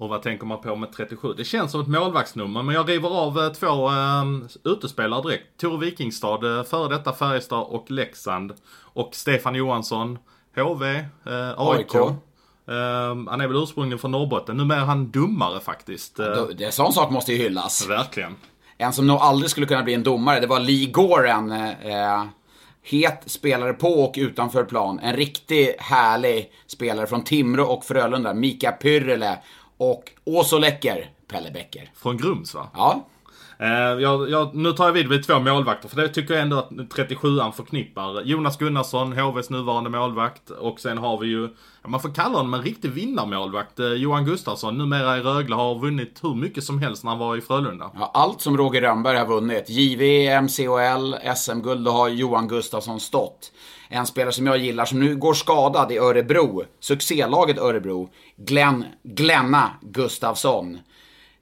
Och vad tänker man på med 37? Det känns som ett målvaktsnummer, men jag river av eh, två eh, utespelare direkt. Tore Wikingstad, eh, före detta Färjestad och Leksand. Och Stefan Johansson, HV, eh, AIK. AIK. Eh, han är väl ursprungligen från Norrbotten. Numera är han domare faktiskt. Eh, Då- Det, sån sak måste ju hyllas. verkligen. En som nog aldrig skulle kunna bli en domare, det var Lee Goren. Eh, het spelare på och utanför plan. En riktigt härlig spelare från Timrå och Frölunda. Mika Pyrrele. Och Åso Läcker, Pelle Bäcker. Från Grums va? Ja, Eh, jag, jag, nu tar jag vid vid två målvakter, för det tycker jag ändå att 37an förknippar. Jonas Gunnarsson, HVs nuvarande målvakt. Och sen har vi ju, man får kalla honom en riktig vinnarmålvakt. Eh, Johan Gustafsson, numera i Rögle, har vunnit hur mycket som helst när han var i Frölunda. Ja, allt som Roger Rönnberg har vunnit, JVM, CHL, SM-guld, då har Johan Gustafsson stått. En spelare som jag gillar, som nu går skadad i Örebro, succélaget Örebro, Glenn, Glenna Gustafsson.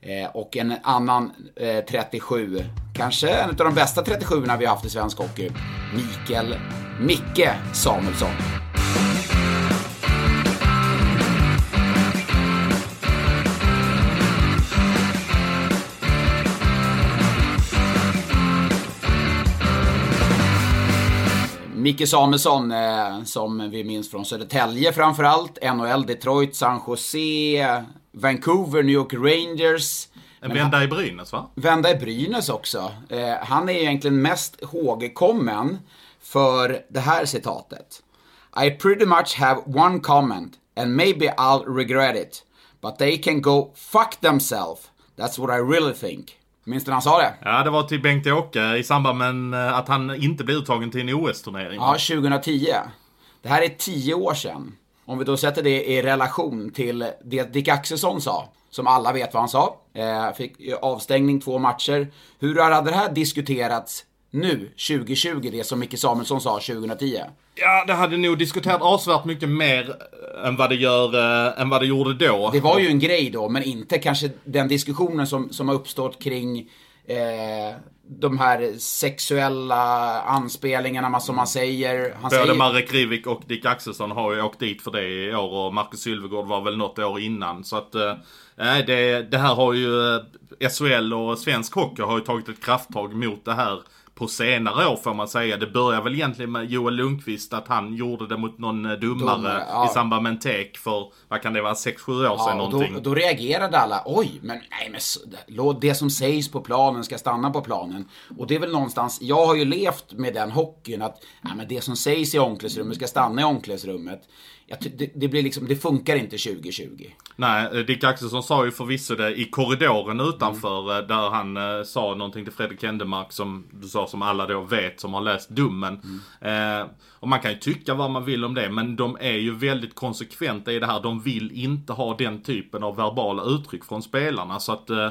Eh, och en annan eh, 37, kanske en av de bästa 37 vi har haft i svensk hockey, Mikael Micke Samuelsson. Micke Samuelsson, eh, som vi minns från Södertälje framförallt, NHL, Detroit, San Jose, Vancouver, New York Rangers. En vända i Brynäs va? Vända i Brynäs också. Eh, han är egentligen mest ihågkommen för det här citatet. I pretty much have one comment and maybe I'll regret it. But they can go fuck themselves. That's what I really think. Minns du när han sa det? Ja, det var till Bengt-Åke i samband med eh, att han inte blev uttagen till en OS-turnering. Ja, 2010. Det här är tio år sedan. Om vi då sätter det i relation till det Dick Axelsson sa, som alla vet vad han sa. Eh, fick avstängning två matcher. Hur hade det här diskuterats nu, 2020, det som Micke Samuelsson sa 2010? Ja, det hade nog diskuterat avsevärt mycket mer eh, än vad det gör, eh, än vad det gjorde då. Det var ju en grej då, men inte kanske den diskussionen som, som har uppstått kring eh, de här sexuella anspelingarna som man säger. Han Både säger Marek Rivik och Dick Axelsson har ju åkt dit för det i år och Marcus Sylvegård var väl något år innan. Så att, eh, nej det, det här har ju eh, SHL och svensk hockey har ju tagit ett krafttag mot det här på senare år får man säga. Det börjar väl egentligen med Joel Lundqvist att han gjorde det mot någon eh, domare, Domare, ja. i samband med en tek för, vad kan det vara, 6-7 år sedan Ja, och någonting. då, då reagerade alla. Oj, men nej men låt det som sägs på planen ska stanna på planen. Och det är väl någonstans, jag har ju levt med den hockeyn att nej, men det som sägs i omklädningsrummet ska stanna i omklädningsrummet. Det, det blir liksom, det funkar inte 2020. Nej, eh, Dick Axelsson sa ju förvisso det i korridoren Mm. utanför eh, där han eh, sa någonting till Fredrik Händemark som du sa som alla då vet som har läst Dummen. Mm. Eh, och man kan ju tycka vad man vill om det men de är ju väldigt konsekventa i det här. De vill inte ha den typen av verbala uttryck från spelarna så att eh,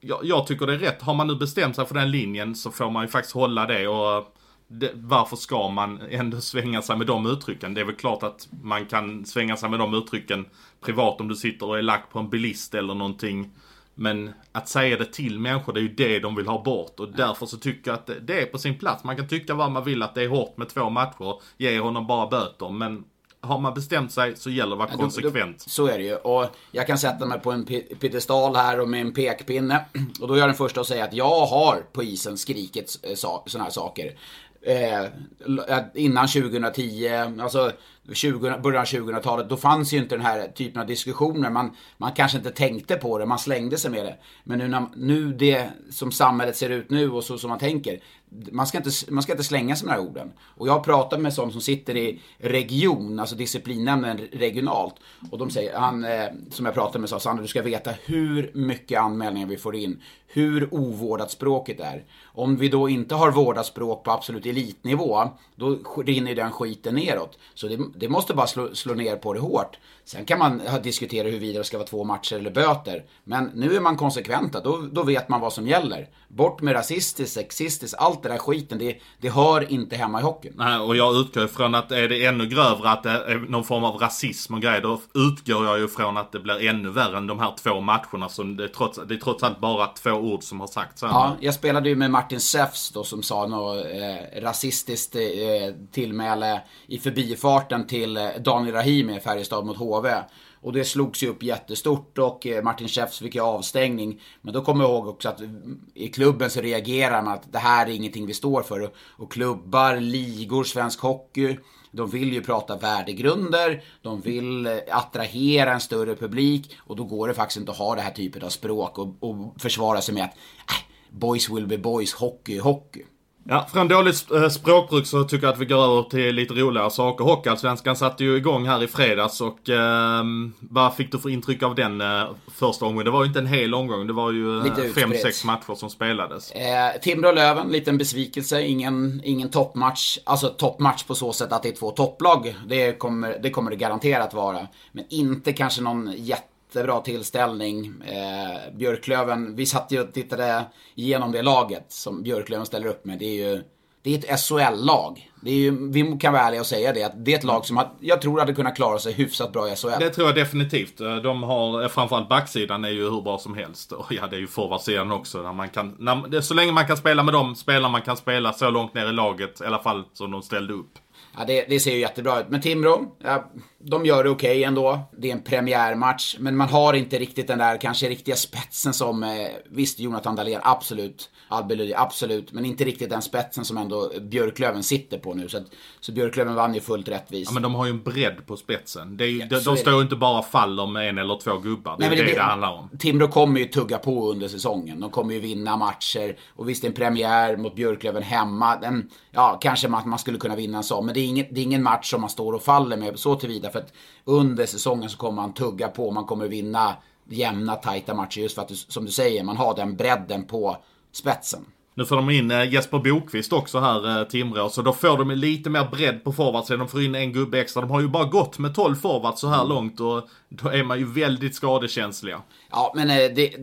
jag, jag tycker det är rätt. Har man nu bestämt sig för den linjen så får man ju faktiskt hålla det och det, varför ska man ändå svänga sig med de uttrycken? Det är väl klart att man kan svänga sig med de uttrycken privat om du sitter och är lack på en bilist eller någonting. Men att säga det till människor, det är ju det de vill ha bort. Och därför så tycker jag att det- det är på sin plats. Man kan tycka vad man vill att det är hårt med två matcher. Ge honom bara böter. Men har man bestämt sig så gäller det att vara Då- konsekvent. Då, så är det ju. Och jag kan sätta mig på en pi- piedestal här och med en pekpinne. Och då är jag den första att säga att jag har på isen skrikit eh, såna här saker. Eh, eh, innan 2010, alltså 20, början av 2000-talet, då fanns ju inte den här typen av diskussioner. Man, man kanske inte tänkte på det, man slängde sig med det. Men nu, när, nu det som samhället ser ut nu och så som man tänker, man ska, inte, man ska inte slänga sig med de här orden. Och jag har pratat med sådana som sitter i region, alltså disciplinnämnden regionalt. Och de säger, han eh, som jag pratade med sa, Sandra du ska veta hur mycket anmälningar vi får in. Hur ovårdat språket är. Om vi då inte har vårdat språk på absolut elitnivå, då rinner den skiten neråt. Så det, det måste bara slå, slå ner på det hårt. Sen kan man diskutera huruvida det ska vara två matcher eller böter. Men nu är man konsekventa, då, då vet man vad som gäller. Bort med rasistiskt, sexistiskt, allt det där skiten. Det, det hör inte hemma i hockeyn. Nej, och jag utgår ifrån att är det ännu grövre, att det är någon form av rasism och grejer, då utgår jag ju från att det blir ännu värre än de här två matcherna. Som det, är trots, det är trots allt bara två ord som har sagts. Ja, jag spelade ju med Martin Sefs då som sa något eh, rasistiskt eh, tillmäle i förbifarten till eh, Daniel Rahimi i Färjestad mot HV. Och det slogs ju upp jättestort och eh, Martin Schäfs fick ju avstängning. Men då kommer jag ihåg också att eh, i klubben så reagerar man att det här är ingenting vi står för. Och klubbar, ligor, svensk hockey. De vill ju prata värdegrunder, de vill attrahera en större publik och då går det faktiskt inte att ha det här typet av språk och, och försvara sig med att äh, boys will be boys, hockey hockey. Ja, från dåligt eh, språkbruk så tycker jag att vi går över till lite roligare saker. Hockeyallsvenskan satte ju igång här i fredags och eh, vad fick du för intryck av den eh, första omgången? Det var ju inte en hel omgång, det var ju eh, fem, sex matcher som spelades. Eh, Timrå-Löven, liten besvikelse. Ingen, ingen toppmatch. Alltså toppmatch på så sätt att det är två topplag. Det kommer det, kommer det garanterat vara. Men inte kanske någon jätte jättebra tillställning. Eh, Björklöven, vi satt ju och tittade igenom det laget som Björklöven ställer upp med. Det är ju det är ett SHL-lag. vi kan vara ärliga och säga det, att det är ett lag som jag tror hade kunnat klara sig hyfsat bra i SHL. Det tror jag definitivt. Eh, de har, eh, framförallt backsidan är ju hur bra som helst. Och ja, det är ju forwardsidan också. När man kan, när, så länge man kan spela med de spelar man kan spela så långt ner i laget, i alla fall som de ställde upp. Ja, det, det, ser ju jättebra ut. Men Timrå, ja, de gör det okej okay ändå. Det är en premiärmatch, men man har inte riktigt den där kanske riktiga spetsen som, eh, visst Jonathan Dahlén, absolut. Albeludi, absolut. Men inte riktigt den spetsen som ändå Björklöven sitter på nu. Så, att, så Björklöven vann ju fullt rättvist. Ja, men de har ju en bredd på spetsen. Det är ju, ja, de, de står ju inte bara och faller med en eller två gubbar. Det är Nej, det det, det handlar om. Timrå kommer ju tugga på under säsongen. De kommer ju vinna matcher. Och visst, en premiär mot Björklöven hemma. Den, ja, kanske man, man skulle kunna vinna en sån. Men det är, inget, det är ingen match som man står och faller med så tillvida. För att under säsongen så kommer man tugga på. Man kommer vinna jämna, tajta matcher. Just för att, som du säger, man har den bredden på spetsen. Nu får de in eh, Jesper Bokvist också här, eh, Timrå. Så då får de lite mer bredd på forwardsen. De får in en gubbe extra. De har ju bara gått med 12 forwards så här mm. långt och då är man ju väldigt skadekänsliga. Ja, men eh, det,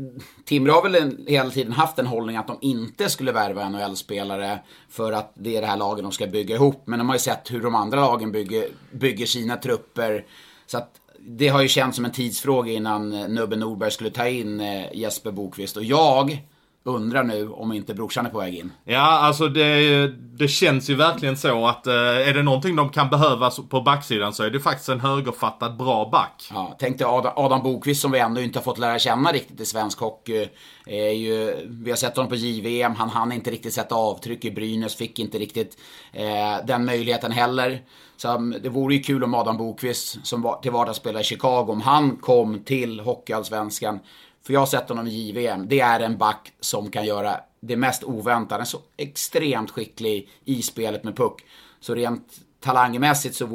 Timrå har väl hela tiden haft en hållning att de inte skulle värva NHL-spelare för att det är det här laget de ska bygga ihop. Men de har ju sett hur de andra lagen bygger, bygger sina trupper. Så att det har ju känts som en tidsfråga innan Nubbe Norberg skulle ta in Jesper Bokvist. Och jag undrar nu om inte brorsan är på väg in. Ja, alltså det, det känns ju verkligen så att eh, är det någonting de kan behöva på backsidan så är det faktiskt en högerfattad bra back. Ja, tänk dig Adam, Adam Bokvist som vi ändå inte har fått lära känna riktigt i svensk hockey. Är ju, vi har sett honom på JVM, han hann inte riktigt sätta avtryck i Brynäs, fick inte riktigt eh, den möjligheten heller. Så um, det vore ju kul om Adam Bokvist, som var, till vardags spelar i Chicago, om han kom till Hockeyallsvenskan för jag har sett honom i JVM. Det är en back som kan göra det mest oväntade. Så extremt skicklig i spelet med puck. Så rent talangmässigt så,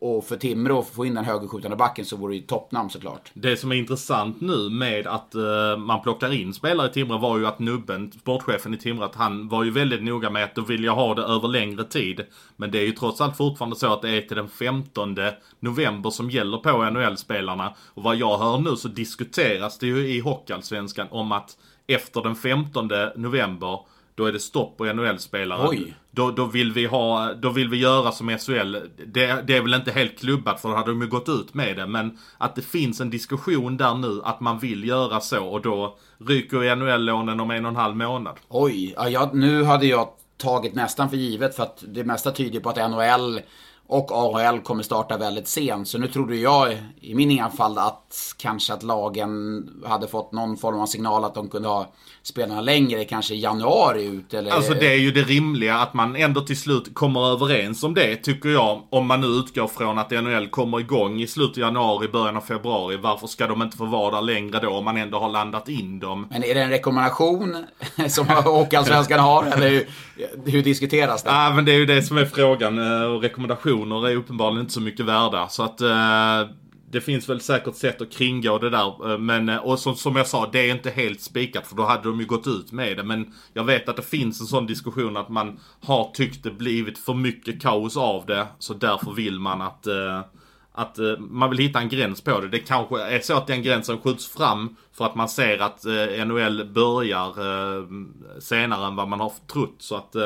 och för Timrå att få in den högerskjutande backen så vore det ju toppnamn såklart. Det som är intressant nu med att uh, man plockar in spelare i Timrå var ju att Nubben, sportchefen i Timrå, att han var ju väldigt noga med att då vill jag ha det över längre tid. Men det är ju trots allt fortfarande så att det är till den 15 november som gäller på NHL-spelarna. Och vad jag hör nu så diskuteras det ju i Hockeyallsvenskan om att efter den 15 november då är det stopp på NHL-spelare. Oj! Då, då, vill vi ha, då vill vi göra som SHL. Det, det är väl inte helt klubbat för då hade de ju gått ut med det. Men att det finns en diskussion där nu att man vill göra så och då ryker NHL-lånen om en och en halv månad. Oj, ja, jag, nu hade jag tagit nästan för givet för att det mesta tyder på att NHL och AHL kommer starta väldigt sent. Så nu trodde jag i min fall att kanske att lagen hade fått någon form av signal att de kunde ha spelarna längre, kanske i januari ut eller... Alltså det är ju det rimliga att man ändå till slut kommer överens om det, tycker jag. Om man nu utgår från att NHL kommer igång i slutet av januari, början av februari. Varför ska de inte få vara där längre då om man ändå har landat in dem? Men är det en rekommendation som Hockeyallsvenskan har, eller hur, hur diskuteras det? Ja, men det är ju det som är frågan. Eh, och rekommendationer är uppenbarligen inte så mycket värda. Så att... Det finns väl säkert sätt att kringgå det där. Eh, men, eh, och som, som jag sa, det är inte helt spikat för då hade de ju gått ut med det. Men jag vet att det finns en sån diskussion att man har tyckt det blivit för mycket kaos av det. Så därför vill man att, eh, att man vill hitta en gräns på det. Det kanske är så att den gränsen skjuts fram för att man ser att NHL börjar senare än vad man har trott. Så att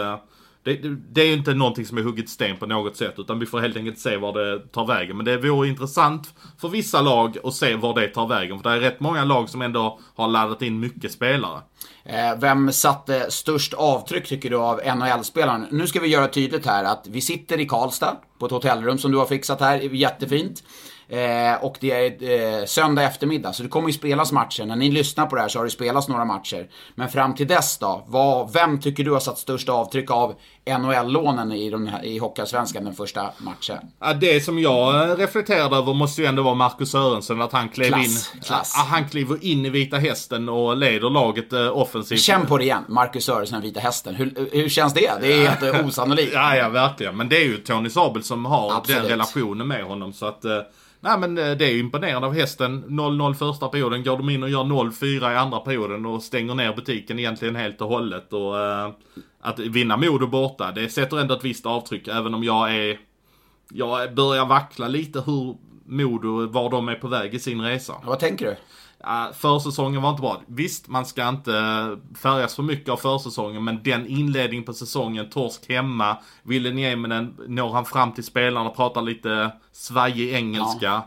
det, det, det är ju inte någonting som är hugget sten på något sätt utan vi får helt enkelt se var det tar vägen. Men det vore intressant för vissa lag att se var det tar vägen. För det är rätt många lag som ändå har laddat in mycket spelare. Eh, vem satte störst avtryck tycker du av NHL-spelaren? Nu ska vi göra tydligt här att vi sitter i Karlstad på ett hotellrum som du har fixat här, jättefint. Eh, och det är eh, söndag eftermiddag, så det kommer ju spelas matcher. När ni lyssnar på det här så har det spelats några matcher. Men fram till dess då, vad, vem tycker du har satt störst avtryck av NHL-lånen i, här- i Hockeyallsvenskan den första matchen? Ja, det som jag reflekterade över måste ju ändå vara Marcus Sörensen. Att han klev Klass, in. klass. Ja, han kliver in i Vita Hästen och leder laget eh, offensivt. Känn på det igen, Marcus Sörensen, Vita Hästen. Hur, hur känns det? Det är helt eh, osannolikt. Ja, ja, verkligen. Men det är ju Tony Sabel som har Absolut. den relationen med honom. Så att, eh, nej men eh, det är ju imponerande av hästen. 0-0 första perioden, går de in och gör 0-4 i andra perioden och stänger ner butiken egentligen helt och hållet. Och eh, att vinna Modo borta, det sätter ändå ett visst avtryck. Även om jag är, jag börjar vackla lite hur Modo, var de är på väg i sin resa. Vad tänker du? Ja, försäsongen var inte bra. Visst, man ska inte färgas för mycket av försäsongen, men den inledningen på säsongen, torsk hemma, Ville Nieminen, når han fram till spelarna och pratar lite svajig engelska.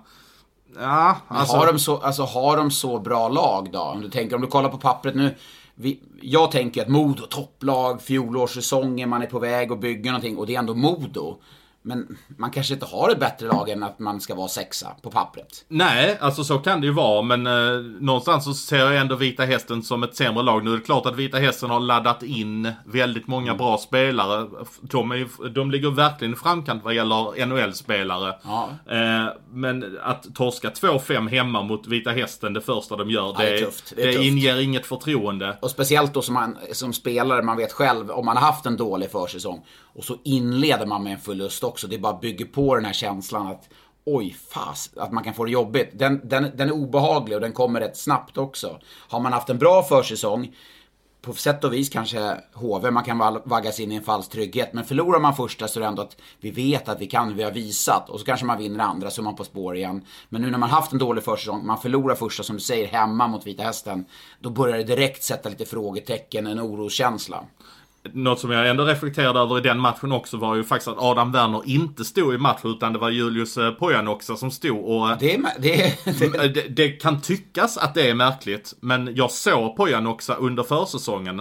Ja, alltså... har, de så, alltså, har de så bra lag då? Om du tänker, om du kollar på pappret nu. Vi, jag tänker att Modo, topplag, fjolårssäsongen, man är på väg att bygga någonting och det är ändå Modo. Men man kanske inte har ett bättre lag än att man ska vara sexa på pappret. Nej, alltså så kan det ju vara, men eh, någonstans så ser jag ändå Vita Hästen som ett sämre lag. Nu är det klart att Vita Hästen har laddat in väldigt många bra spelare. De, är, de ligger verkligen i framkant vad gäller NHL-spelare. Ja. Eh, men att torska 2-5 hemma mot Vita Hästen det första de gör, Ja, det, det. Det det inger inget förtroende. Och speciellt då som, man, som spelare, man vet själv om man har haft en dålig försäsong. Och så inleder man med en förlust också. Det bara bygger på den här känslan att oj, fast att man kan få det jobbigt. Den, den, den är obehaglig och den kommer rätt snabbt också. Har man haft en bra försäsong, på sätt och vis kanske HV, man kan vaggas in i en falsk trygghet. Men förlorar man första så är det ändå att vi vet att vi kan, vi har visat. Och så kanske man vinner andra så är man på spår igen. Men nu när man haft en dålig försäsong, man förlorar första som du säger hemma mot Vita Hästen. Då börjar det direkt sätta lite frågetecken, en oroskänsla. Något som jag ändå reflekterade över i den matchen också var ju faktiskt att Adam Werner inte stod i matchen utan det var Julius eh, Pojanoksa som stod och eh, Det är, det är, det, det, kan tyckas att det är märkligt, men jag såg Pojanoksa under försäsongen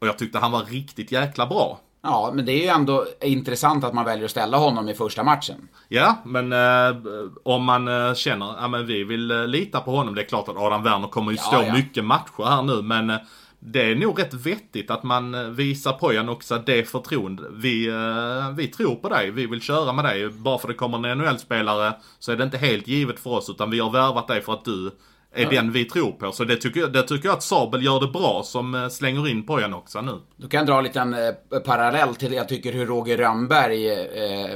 och jag tyckte han var riktigt jäkla bra. ja, men det är ju ändå intressant att man väljer att ställa honom i första matchen. Ja, men eh, om man eh, känner att ja, vi vill eh, lita på honom. Det är klart att Adam Werner kommer ju Ja, stå ja. mycket matcher här nu, men det är nog rätt vettigt att man eh, visar Pojanoksa det förtroende. Vi, eh, vi tror på dig, vi vill köra med dig. Bara för det kommer en NHL-spelare så är det inte helt givet för oss, utan vi har värvat dig för att du är den vi tror på. Så det tycker, jag, det tycker jag att Sabel gör det bra som eh, slänger in Pojanoksa nu. Då kan dra en liten parallell till jag tycker hur Roger Rönnberg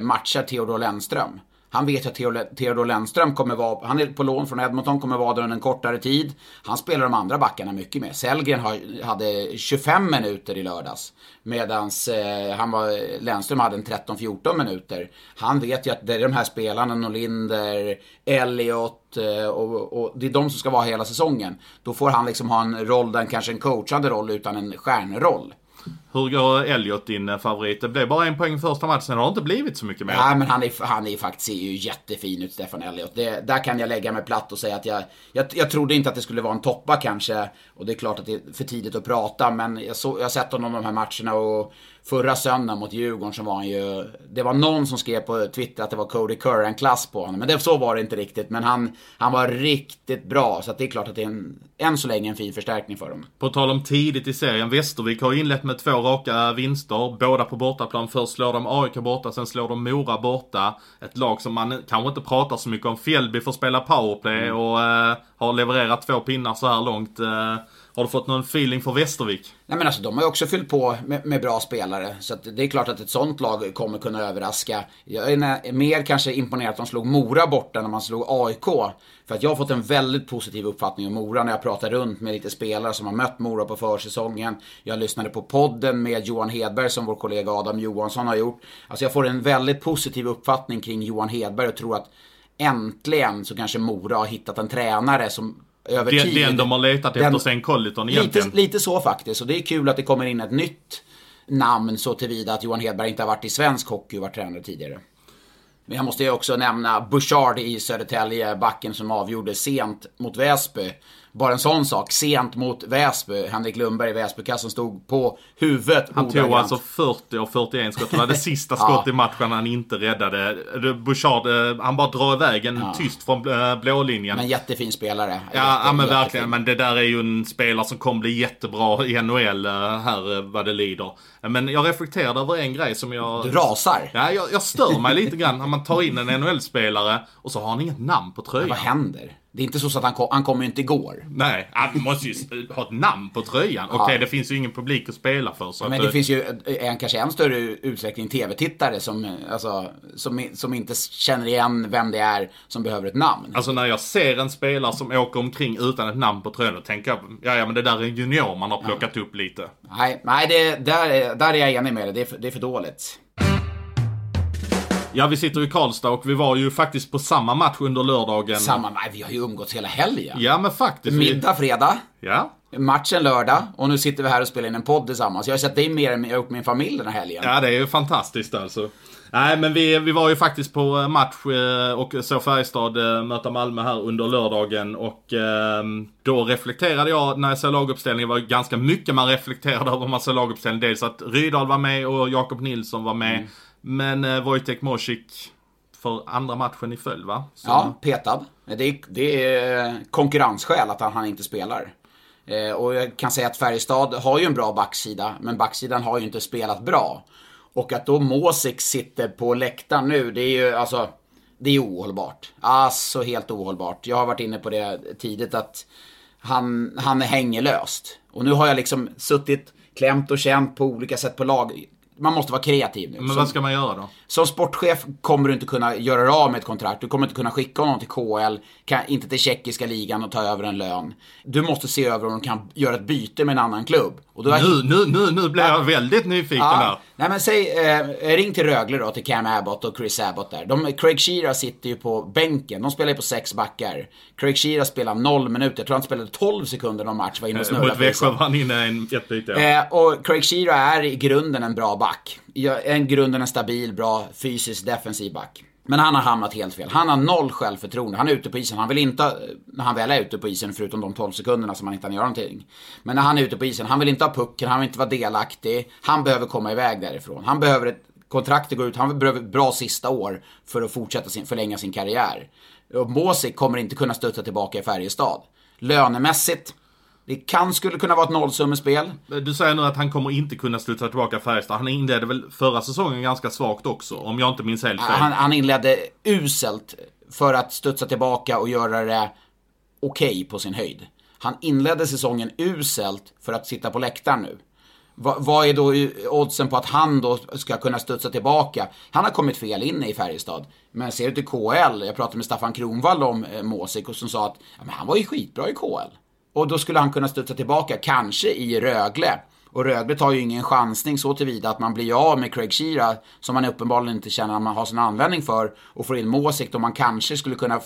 matchar Theodor Lennström. Han vet att Theodor Lennström kommer vara, han är på lån från Edmonton, kommer vara där under en kortare tid. Han spelar de andra backarna mycket mer. Sellgren hade 25 minuter i lördags. Medans eh, han var, Lennström hade en 13-14 minuter. Han vet ju att det är de här spelarna, Norlinder, Elliot eh, och, och det är de som ska vara hela säsongen. Då får han liksom ha en roll, där kanske en coachande roll utan en stjärnroll. Hur går Elliot din eh, favorit? Det blev bara en poäng första matchen, sen har det inte blivit så mycket mer. Nej, men han är, han är faktiskt ser ju jättefin ut, Stefan Elliot. Det, där kan jag lägga mig platt och säga att jag, jag, jag trodde inte att det skulle vara en toppa kanske. Och det är klart att det är för tidigt att prata, men jag, så, jag har sett honom de här matcherna och förra söndagen mot Djurgården så var han ju... Det var någon som skrev på Twitter att det var Cody Curran-klass på honom. Men det, så var det inte riktigt. Men han, han var riktigt bra, så det är klart att det är en, än så länge en fin förstärkning för dem. På tal om tidigt i serien, Västervik har inlett med två raka vinster, båda på bortaplan. Först slår de AIK borta, sen slår de Mora borta. Ett lag som man kanske inte pratar så mycket om. Fjällby får spela powerplay och eh, har levererat två pinnar så här långt. Eh, har du fått någon feeling för Västervik? Nej men alltså de har ju också fyllt på med, med bra spelare. Så att det är klart att ett sånt lag kommer kunna överraska. Jag är mer kanske imponerad att de slog Mora borta när man slog AIK. För att jag har fått en väldigt positiv uppfattning om Mora när jag pratar runt med lite spelare som har mött Mora på försäsongen. Jag lyssnade på podden med Johan Hedberg som vår kollega Adam Johansson har gjort. Alltså jag får en väldigt positiv uppfattning kring Johan Hedberg och tror att äntligen så kanske Mora har hittat en tränare som över Den, tid... den de har letat Den- efter sen Colliton Lite, egentligen. lite så faktiskt. Och det är kul att det kommer in ett nytt namn så tillvida att Johan Hedberg inte har varit i svensk hockey och varit tränare tidigare. Men jag måste ju också nämna Bouchard i Södertälje, backen som avgjorde sent mot Väsby. Bara en sån sak, sent mot Väsby. Henrik Lundberg i Väsbykassen stod på huvudet Han tog alltså 40 och 41 skott. Det var det sista skott i matchen han inte räddade. Bouchard, eh, han bara drar iväg en tyst från eh, blålinjen. Men jättefin spelare. Ja, Jätte- ja men jättefin. verkligen. Men det där är ju en spelare som kommer bli jättebra i NHL eh, här vad det lider. Men jag reflekterade över en grej som jag... Du rasar. Ja, jag, jag stör mig lite grann när man tar in en NHL-spelare och så har han inget namn på tröjan. Vad händer? Det är inte så att han kom, han kom ju inte igår. Nej, han måste ju ha ett namn på tröjan. Okej, det finns ju ingen publik att spela för. Så Men att, det eh, finns ju en, kanske än större utsträckning tv-tittare som, alltså, som, som inte känner igen vem det är som behöver ett namn. Alltså när jag ser en spelare som åker omkring utan ett namn på tröjan, då tänker jag, ja, ja men det där är en junior man har plockat upp lite. Nej, nej det, där, är- där är jag enig med dig. Det det är för dåligt. Ja, vi sitter i Karlstad och vi var ju faktiskt på samma match under lördagen. Samma, nej, vi har ju umgåtts hela helgen. Ja, men faktiskt. Middag fredag, Ja. matchen lördag och nu sitter vi här och spelar in en podd tillsammans. Jag har sett dig mer än jag har gjort min familj den här helgen. Ja, det är ju fantastiskt alltså. Nej, men vi, vi var ju faktiskt på eh, match eh, och såg Färjestad eh, möta Malmö här under lördagen och eh, då reflekterade jag när jag såg laguppställningen, det var ganska mycket man reflekterade över man såg laguppställningen. Dels att Rydahl var med och Jakob Nilsson var med. Mm. Men eh, Wojtek Mosik för andra matchen i följd va? Så- Ja, petad. Det är, det är konkurrensskäl att han, han inte spelar. Eh, och jag kan säga att Färjestad har ju en bra backsida, men backsidan har ju inte spelat bra. Och att då Mosik sitter på läktaren nu, det är ju alltså... Det är ohållbart. Alltså helt ohållbart. Jag har varit inne på det tidigt att han, han hänger löst. Och nu har jag liksom suttit, klämt och känt på olika sätt på lag. Man måste vara kreativ nu. Men Som- vad ska man göra då? som sportchef kommer du inte kunna göra av med ett kontrakt. Du kommer inte kunna skicka honom till KL, kan, inte till tjeckiska ligan och ta över en lön. Du måste se över om du kan göra ett byte med en annan klubb. Har Nu, nu, nu, nu blir jag väldigt nyfiken här. Nej men säg, eh, ring till Rögle då, till Cam Abbott och Chris Abbott där. De, Craig Shearer sitter ju på bänken, de spelar ju på sex backar. Craig Shearer spelar 0 minuter, jag tror han spelade 12 sekunder någon match, var inne och snurrade Mot. Växjö var han inne en, ett byte. Ja. Eh, och Craig Shearer är i grunden en bra back. En grunden en stabil, bra, fysisk, defensiv back. Men han har hamnat helt fel. Han har noll självförtroende. Han är ute på isen. Han vill inte, när han väl är ute på isen, förutom de 12 sekunderna som han inte kan göra någonting. Men när han är ute på isen, han vill inte ha pucken, han vill inte vara delaktig. Han behöver komma iväg därifrån. Han behöver ett kontrakt att gå ut, han behöver ett bra sista år för att fortsätta sin, förlänga sin karriär. Och Måsik kommer inte kunna stötta tillbaka i Färjestad. Lönemässigt, det kan, skulle kunna vara ett nollsummespel. Du säger nu att han kommer inte kunna sluta tillbaka Färjestad. Han inledde väl förra säsongen ganska svagt också, om jag inte minns helt fel. Han, han inledde uselt för att studsa tillbaka och göra det okej på sin höjd. Han inledde säsongen uselt för att sitta på läktaren nu. Va, vad är då oddsen på att han då ska kunna studsa tillbaka? Han har kommit fel in i Färjestad. Men ser du till KL, jag pratade med Staffan Kronvall om eh, Måsik och som sa att ja, men han var ju skitbra i KL. Och då skulle han kunna studsa tillbaka, kanske i Rögle. Och Rögle tar ju ingen chansning så tillvida att man blir av med Craig Shearer som man uppenbarligen inte känner att man har sin användning för och får in Måsik då man kanske skulle kunna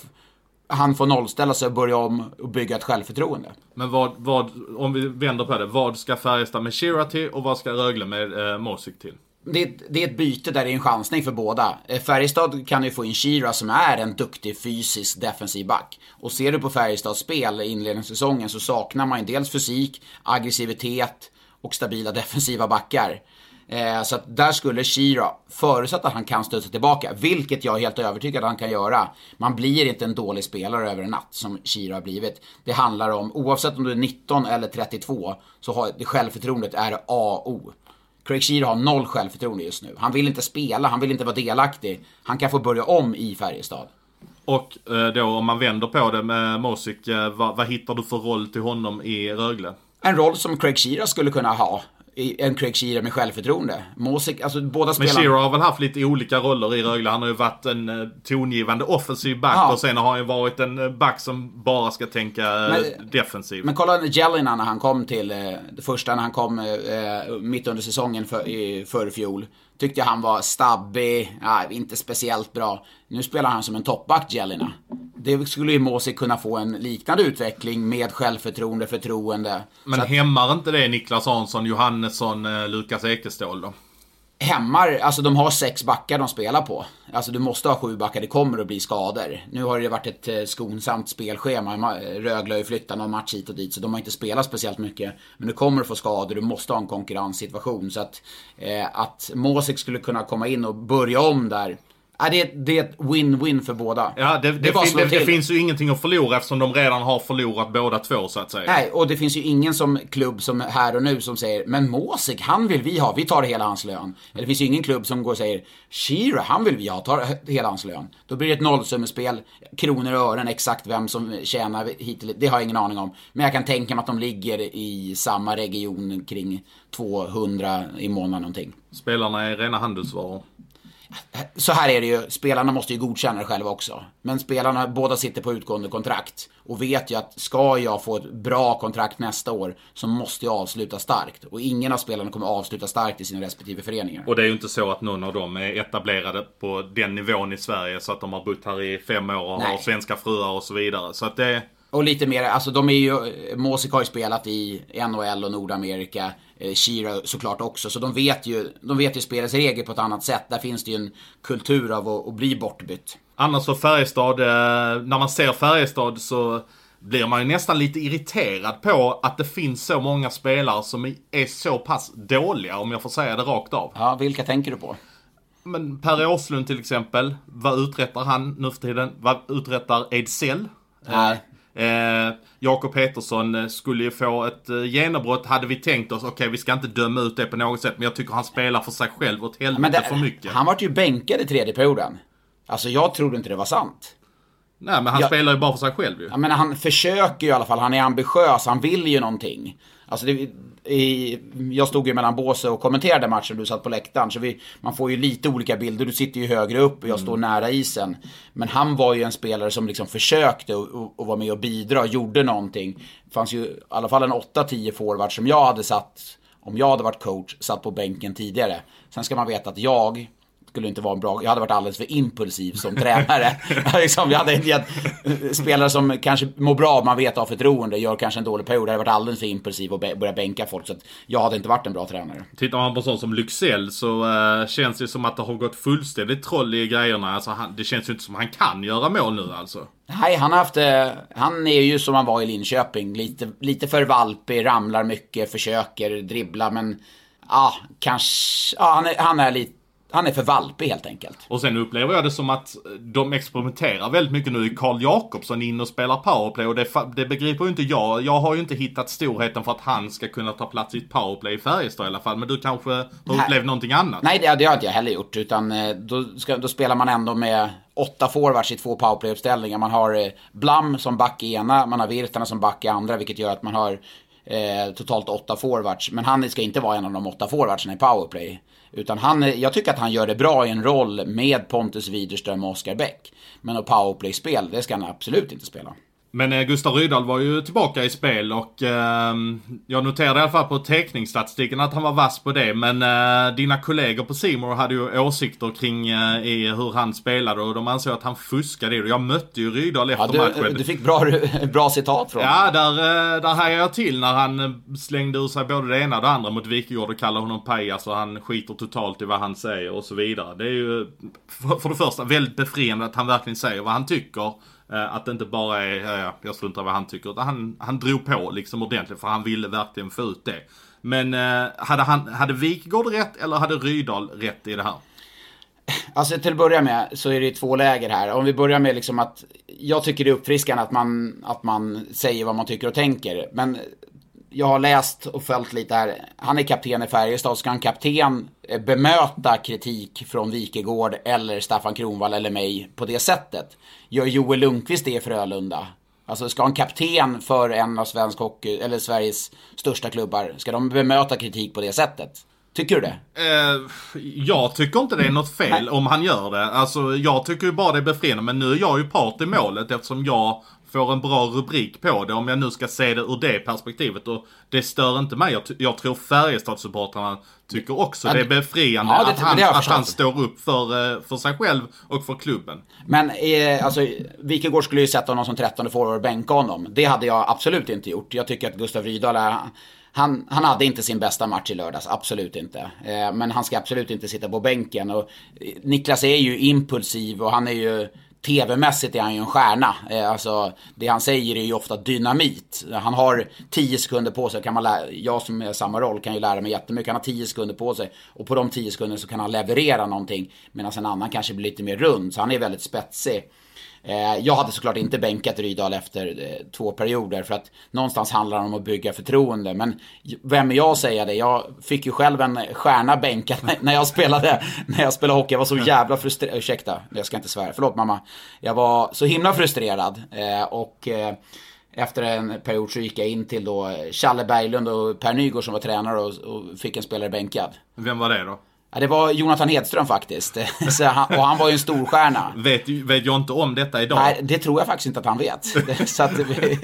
han får nollställa sig och börja om och bygga ett självförtroende. Men vad, vad, om vi vänder på det. Vad ska Färjestad med Shira till och vad ska Rögle med eh, Mosik till? Det är, ett- det är ett byte där det är en chansning för båda. Eh, Färjestad kan ju få in Shira som är en duktig fysisk defensiv back. Och ser du på Färjestads spel i inledningssäsongen så saknar man ju dels fysik, aggressivitet och stabila defensiva backar. Eh, så att där skulle Shira, förutsatt att han kan stöta tillbaka, vilket jag är helt övertygad att han kan göra. Man blir inte en dålig spelare över en natt som Shira har blivit. Det handlar om, oavsett om du är 19 eller 32, så har självförtroendet är A och O. Craig Shearer har noll självförtroende just nu. Han vill inte spela, han vill inte vara delaktig. Han kan få börja om i Färjestad. Och eh, då om man vänder på det med Mosik, eh, vad, vad hittar du för roll till honom i Rögle? En roll som Craig Shearer skulle kunna ha. En Craig Shearer med självförtroende. Mosik, alltså båda Men spelarna... Shearer har väl haft lite olika roller i Rögle. Han har ju varit en eh, tongivande offensiv back Ja. och sen har han ju varit en eh, back som bara ska tänka eh, Men- defensiv. Men kolla Jelena när han kom till, det första när han kom mitt under säsongen för, i förfjol. Tyckte han var stabbig, ja, inte speciellt bra. Nu spelar han som en toppback, Jelena. Det skulle ju Måsik kunna få en liknande utveckling med självförtroende, förtroende. Men att hämmar inte det Niklas Hansson, Johannesson, eh, Lukas Ekeståhl då? Hämmar, alltså de har sex backar de spelar på. Alltså du måste ha sju backar, det kommer att bli skador. Nu har det varit ett eh, skonsamt spelschema. Rögle har ju flyttat någon match hit och dit, så de har inte spelat speciellt mycket. Men du kommer att få skador, du måste ha en konkurrenssituation. Så att, eh, att Måsik skulle kunna komma in och börja om där, ja, det, är- det är ett win-win för båda. Ja, det, det, att fin, det, det finns ju ingenting att förlora eftersom de redan har förlorat båda två så att säga. Nej, och det finns ju ingen som klubb som här och nu som säger Men Måsik, han vill vi ha, vi tar hela hans lön. Eller det finns ju ingen klubb som går och säger Shira, han vill vi ha, tar hela hans lön. Då blir det ett nollsummespel, kronor och ören, exakt vem som tjänar hit eller Det har jag ingen aning om. Men jag kan tänka mig att de ligger i samma region kring 200 i månaden någonting. Spelarna är rena handelsvaror. Så här är det ju, spelarna måste ju godkänna det själva också. Men spelarna, båda sitter på utgående kontrakt. Och vet ju att ska jag få ett bra kontrakt nästa år så måste jag avsluta starkt. Och ingen av spelarna kommer avsluta starkt i sina respektive föreningar. Och det är ju inte så att någon av dem är etablerade på den nivån i Sverige så att de har bott här i fem år och har Nej. svenska fruar och så vidare. Så att det... Och lite mer, alltså de är ju, Måsik har ju spelat i NHL och Nordamerika, Shira såklart också, så de vet ju, de vet ju spelets regler på ett annat sätt. Där finns det ju en kultur av att, att bli bortbytt. Annars så Färjestad, eh, när man ser Färjestad så blir man ju nästan lite irriterad på att det finns så många spelare som är så pass dåliga, om jag får säga det rakt av. Ja, vilka tänker du på? Men Per Åslund till exempel, vad uträttar han nu för tiden? Vad uträttar Ejdsell? Nej. Eh, Jakob Petersson eh, skulle ju få ett eh, genombrott, hade vi tänkt oss. Okej, vi ska inte döma ut det på något sätt, men jag tycker han spelar för sig själv åt helvete Men det, för mycket. han vart ju bänkad i tredje perioden. Alltså jag trodde inte det var sant. Nej, men han Ja. spelar ju bara för sig själv ju. Jag menar, han försöker ju i alla fall, han är ambitiös, han vill ju någonting. Alltså det, i, jag stod ju mellan båse och kommenterade matchen, du satt på läktaren. Så vi, man får ju lite olika bilder, du sitter ju högre upp och jag står nära isen. Men han var ju en spelare som liksom försökte och, och, och var med och bidra och gjorde någonting. Det fanns ju i alla fall en 8-10 forward som jag hade satt, om jag hade varit coach, satt på bänken tidigare. Sen ska man veta att jag skulle inte vara en bra, jag hade varit alldeles för impulsiv som tränare. liksom, jag hade gett spelare som kanske mår bra, man vet av förtroende, gör kanske en dålig period. Jag hade varit alldeles för impulsiv och be- börjat bänka folk. Så att jag hade inte varit en bra tränare. Tittar man på sånt som Lycksell så eh, känns det som att det har gått fullständigt troll i grejerna. Alltså, han, det känns ju inte som han kan göra mål nu alltså. Nej, han har haft, eh, han är ju som han var i Linköping. Lite, lite för valpig, ramlar mycket, försöker dribbla, men ja, kanske, ja, han är, han är lite, han är för valpig helt enkelt. Och sen upplever jag det som att de experimenterar väldigt mycket nu. Karl Jakobsson in och spelar powerplay och det, det begriper ju inte jag. Jag har ju inte hittat storheten för att han ska kunna ta plats i ett powerplay i Färjestad i alla fall. Men du kanske har Nej. upplevt någonting annat? Nej, det, det har inte jag heller gjort. Utan eh, då, ska, då spelar man ändå med åtta forwards i två powerplay-uppställningar. Man har eh, Blam som back i ena, man har Virtanen som back i andra, vilket gör att man har eh, totalt åtta forwards. Men han ska inte vara en av de åtta forwardsen i powerplay. Utan han, jag tycker att han gör det bra i en roll med Pontus Widerström och Oskar Bäck. Men att powerplay-spel, det ska han absolut inte spela. Men eh, Gustav Rydahl var ju tillbaka i spel och eh, jag noterade i alla fall på teckningsstatistiken att han var vass på det. Men eh, dina kollegor på Simor hade ju åsikter kring eh, i hur han spelade och de ansåg att han fuskade. Och jag mötte ju Rydahl Ja, efter matchen. du, du fick bra, bra citat från Ja, där, eh, där hajade jag till när han eh, slängde ur sig både det ena och det andra mot Wikegård och kallade honom pajas och han skiter totalt i vad han säger och så vidare. Det är ju för, för det första väldigt befriande att han verkligen säger vad han tycker. Eh, att det inte bara är, jag struntar i vad han tycker. Utan han, han drog på liksom ordentligt för han ville verkligen få ut det. Men eh, hade, han, hade Wikegård rätt eller hade Rydahl rätt i det här? Alltså till att börja med så är det ju två läger här. Om vi börjar med liksom att jag tycker det är uppfriskande att man, att man säger vad man tycker och tänker. Men jag har läst och följt lite här. Han är kapten i Färjestad. Ska en kapten eh, bemöta kritik från Wikegård eller Staffan Kronwall eller mig på det sättet? Gör Joel Lundqvist det i Frölunda? Alltså ska en kapten för en av svensk hockey, eller Sveriges största klubbar, ska de bemöta kritik på det sättet? Tycker du det? Eh, jag tycker inte det är något fel om han gör det. Alltså jag tycker ju bara det är befriande. Men nu är jag ju part i målet eftersom jag får en bra rubrik på det. Om jag nu ska se det ur det perspektivet. Och det stör inte mig. Jag, jag tror Färjestadsupportrarna tycker också Ja, det är befriande Ja, det- att, han, att han står upp för, eh, för sig själv och för klubben. Men eh, alltså, Wikegård skulle ju sätta honom som 13 forward och bänka honom. Det hade jag absolut inte gjort. Jag tycker att Gustav Rydahl är... Han, han hade inte sin bästa match i lördags, absolut inte. Eh, men han ska absolut inte sitta på bänken. Och, eh, Niklas är ju impulsiv och han är ju... TV-mässigt är han ju en stjärna. Eh, alltså, det han säger är ju ofta dynamit. Han har 10 sekunder på sig. Kan man lära, jag som är samma roll kan ju lära mig jättemycket. Han har 10 sekunder på sig. Och på de 10 sekunderna så kan han leverera någonting. Medan en annan kanske blir lite mer rund. Så han är väldigt spetsig. Eh, jag hade såklart inte bänkat Rydahl efter eh, två perioder för att någonstans handlar det om att bygga förtroende. Men vem är jag att säga det? Jag fick ju själv en eh, stjärna bänkad när jag spelade, när jag spelade hockey. Jag var så jävla frustrerad. Ursäkta, jag ska inte svära. Förlåt mamma. Jag var så himla frustrerad. Och efter en period så gick jag in till då Challe Berglund och Per Nygård som var tränare och, och fick en spelare bänkad. Vem var det då? Ja, det var Jonathan Hedström faktiskt. Han, och han var ju en storstjärna. Vet, vet jag inte om detta idag. Nej, det tror jag faktiskt inte att han vet. Så att vi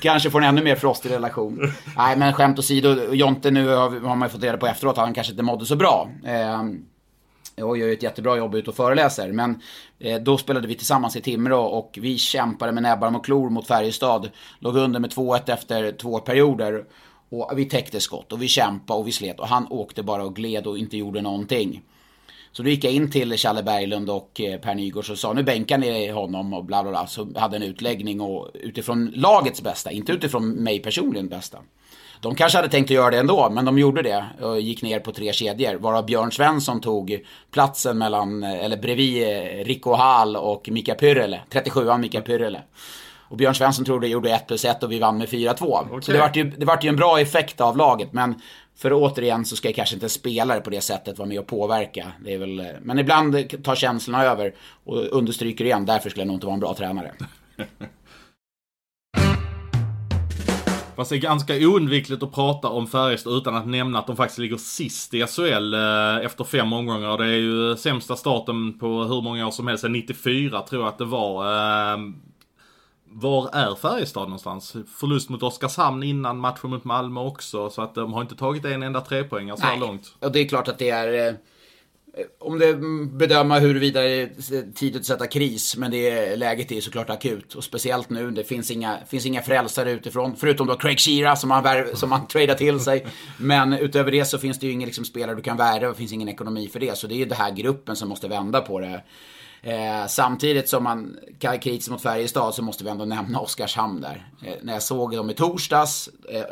kanske får en ännu mer frostig relation. Nej, men skämt åsido. Jonte nu har, man ju fått reda på efteråt att han kanske inte mådde så bra. Eh, och gör ju ett jättebra jobb ute och föreläser. Men eh, då spelade vi tillsammans i Timrå och vi kämpade med näbbar och klor mot Färjestad. Låg under med 2-1 efter två perioder. Och vi täckte skott och vi kämpade och vi slet. Och han åkte bara och gled och inte gjorde någonting. Så då gick jag in till Challe Berglund och eh, Per Nygårds och sa nu bänkar ni honom och bla bla bla. Så hade en utläggning och utifrån lagets bästa, inte utifrån mig personligen bästa. De kanske hade tänkt att göra det ändå, men de gjorde det och gick ner på tre kedjor. Varav Björn Svensson tog platsen mellan, eh, eller bredvid eh, Rico Hall och Mika Pyrrele. 37an Mika Pyrrele. Och Björn Svensson tror det gjorde 1 plus 1 och vi vann med 4-2. Så det vart, ju, det vart ju en bra effekt av laget. Men för återigen så ska kanske inte spelare på det sättet vara med och påverka. Det är väl, men ibland tar känslorna över och understryker igen. Därför skulle jag nog inte vara en bra tränare. Fast det är ganska oundvikligt att prata om Färjestad utan att nämna att de faktiskt ligger sist i SHL eh, efter fem omgångar. Det är ju sämsta starten på hur många år som helst, sen 94 tror jag att det var. Var är Färjestad någonstans? Förlust mot Oskarshamn innan matchen mot Malmö också. Så att de har inte tagit en enda trepoängare så här långt. Och det är klart att det är... eh, Om det bedöma huruvida det är tidigt att sätta kris, men det läget är såklart akut. Och speciellt nu, det finns inga, finns inga frälsare utifrån. Förutom då Craig Shearer som man, värv, som man tradar till sig. Men utöver det så finns det ju ingen liksom, spelare du kan värva, det finns ingen ekonomi för det. Så det är ju den här gruppen som måste vända på det. Eh, samtidigt som man kan ha kritisk mot Färjestad så måste vi ändå nämna Oskarshamn där. Eh, när jag såg dem i torsdags, eh,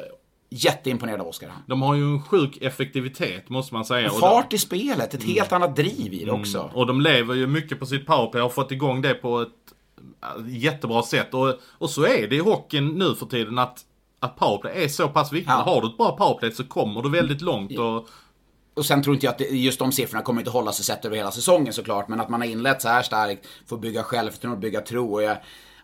jätteimponerad av Oskarshamn. De har ju en sjuk effektivitet måste man säga. Och Fart i spelet, ett helt annat driv i det också. Mm. Och de lever ju mycket på sitt powerplay och har fått igång det på ett äh, jättebra sätt. Och, och så är det i hockeyn nu för tiden att, att powerplay är så pass viktigt. Ja. Har du ett bra powerplay så kommer du väldigt långt. Och, och sen tror inte jag att det, just de siffrorna kommer inte hålla sig sett över hela säsongen såklart. Men att man har inlett så här starkt, får bygga självförtroende, bygga tro. Och jag,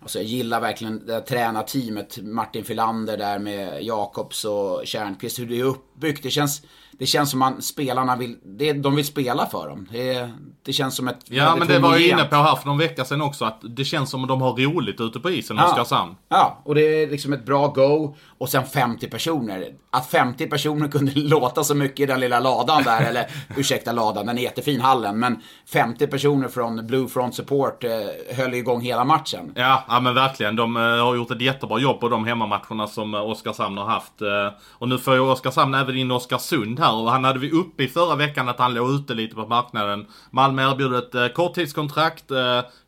alltså jag gillar verkligen det här tränarteamet, Martin Filander där med Jakobs och Kärnqvist, hur det är uppbyggt. Det känns, det känns som att spelarna vill, det, de vill spela för dem. Det, det känns som ett ja men det var jag inne på här för någon vecka sedan också. Att det känns som att de har roligt ute på isen, Ja. Oskarshamn. Ja, och det är liksom ett bra go. Och sen 50 personer. Att 50 personer kunde låta så mycket i den lilla ladan där, eller ursäkta ladan, den är jättefin hallen. Men 50 personer från Blue Front Support eh, höll igång hela matchen. Ja, ja men verkligen. De eh, har gjort ett jättebra jobb på de hemmamatcherna som eh, Oskarshamn har haft. Eh, och nu får ju Oskarshamn även in Oskarsund här. Och han hade vi uppe i förra veckan att han låg ute lite på marknaden. Malmö erbjuder ett korttidskontrakt.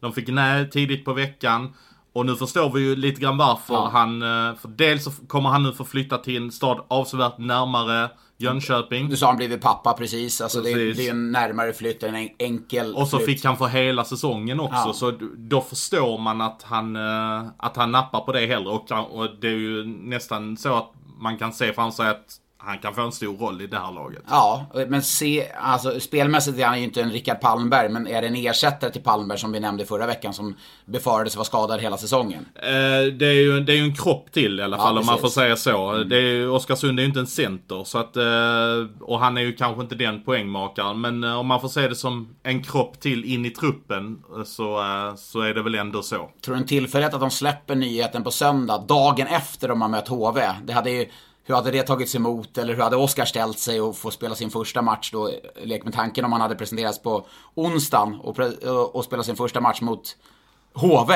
De fick nej tidigt på veckan. Och nu förstår vi ju lite grann varför Ja. han... För dels så kommer han nu få flytta till en stad avsevärt närmare Jönköping. Du sa han blivit pappa precis. Alltså det, Precis. det är en närmare flytt, en en- enkel Och så flytt. fick han för hela säsongen också. Ja. Så då förstår man att han, eh, att han nappar på det hellre. Och, och det är ju nästan så att man kan se framför sig att han kan få en stor roll i det här laget. Ja, men se, alltså, spelmässigt är han ju inte en Rickard Palmberg, men är det en ersättare till Palmberg som vi nämnde förra veckan som befarades vara skadad hela säsongen? Eh, det, är ju, det är ju en kropp till i alla fall Ja, om man får säga så. Det är, ju- Oskarsund är ju inte en center. Så att, eh, och han är ju kanske inte den poängmakaren. Men eh, om man får se det som en kropp till in i truppen eh, så, eh, så är det väl ändå så. Tror du en tillfällighet att de släpper nyheten på söndag, dagen efter de har mött HV? Det hade ju, hur hade det tagits emot? Eller hur hade Oskar ställt sig och få spela sin första match då? Lek med tanken om han hade presenterats på onsdagen och, pre- och spela sin första match mot HV.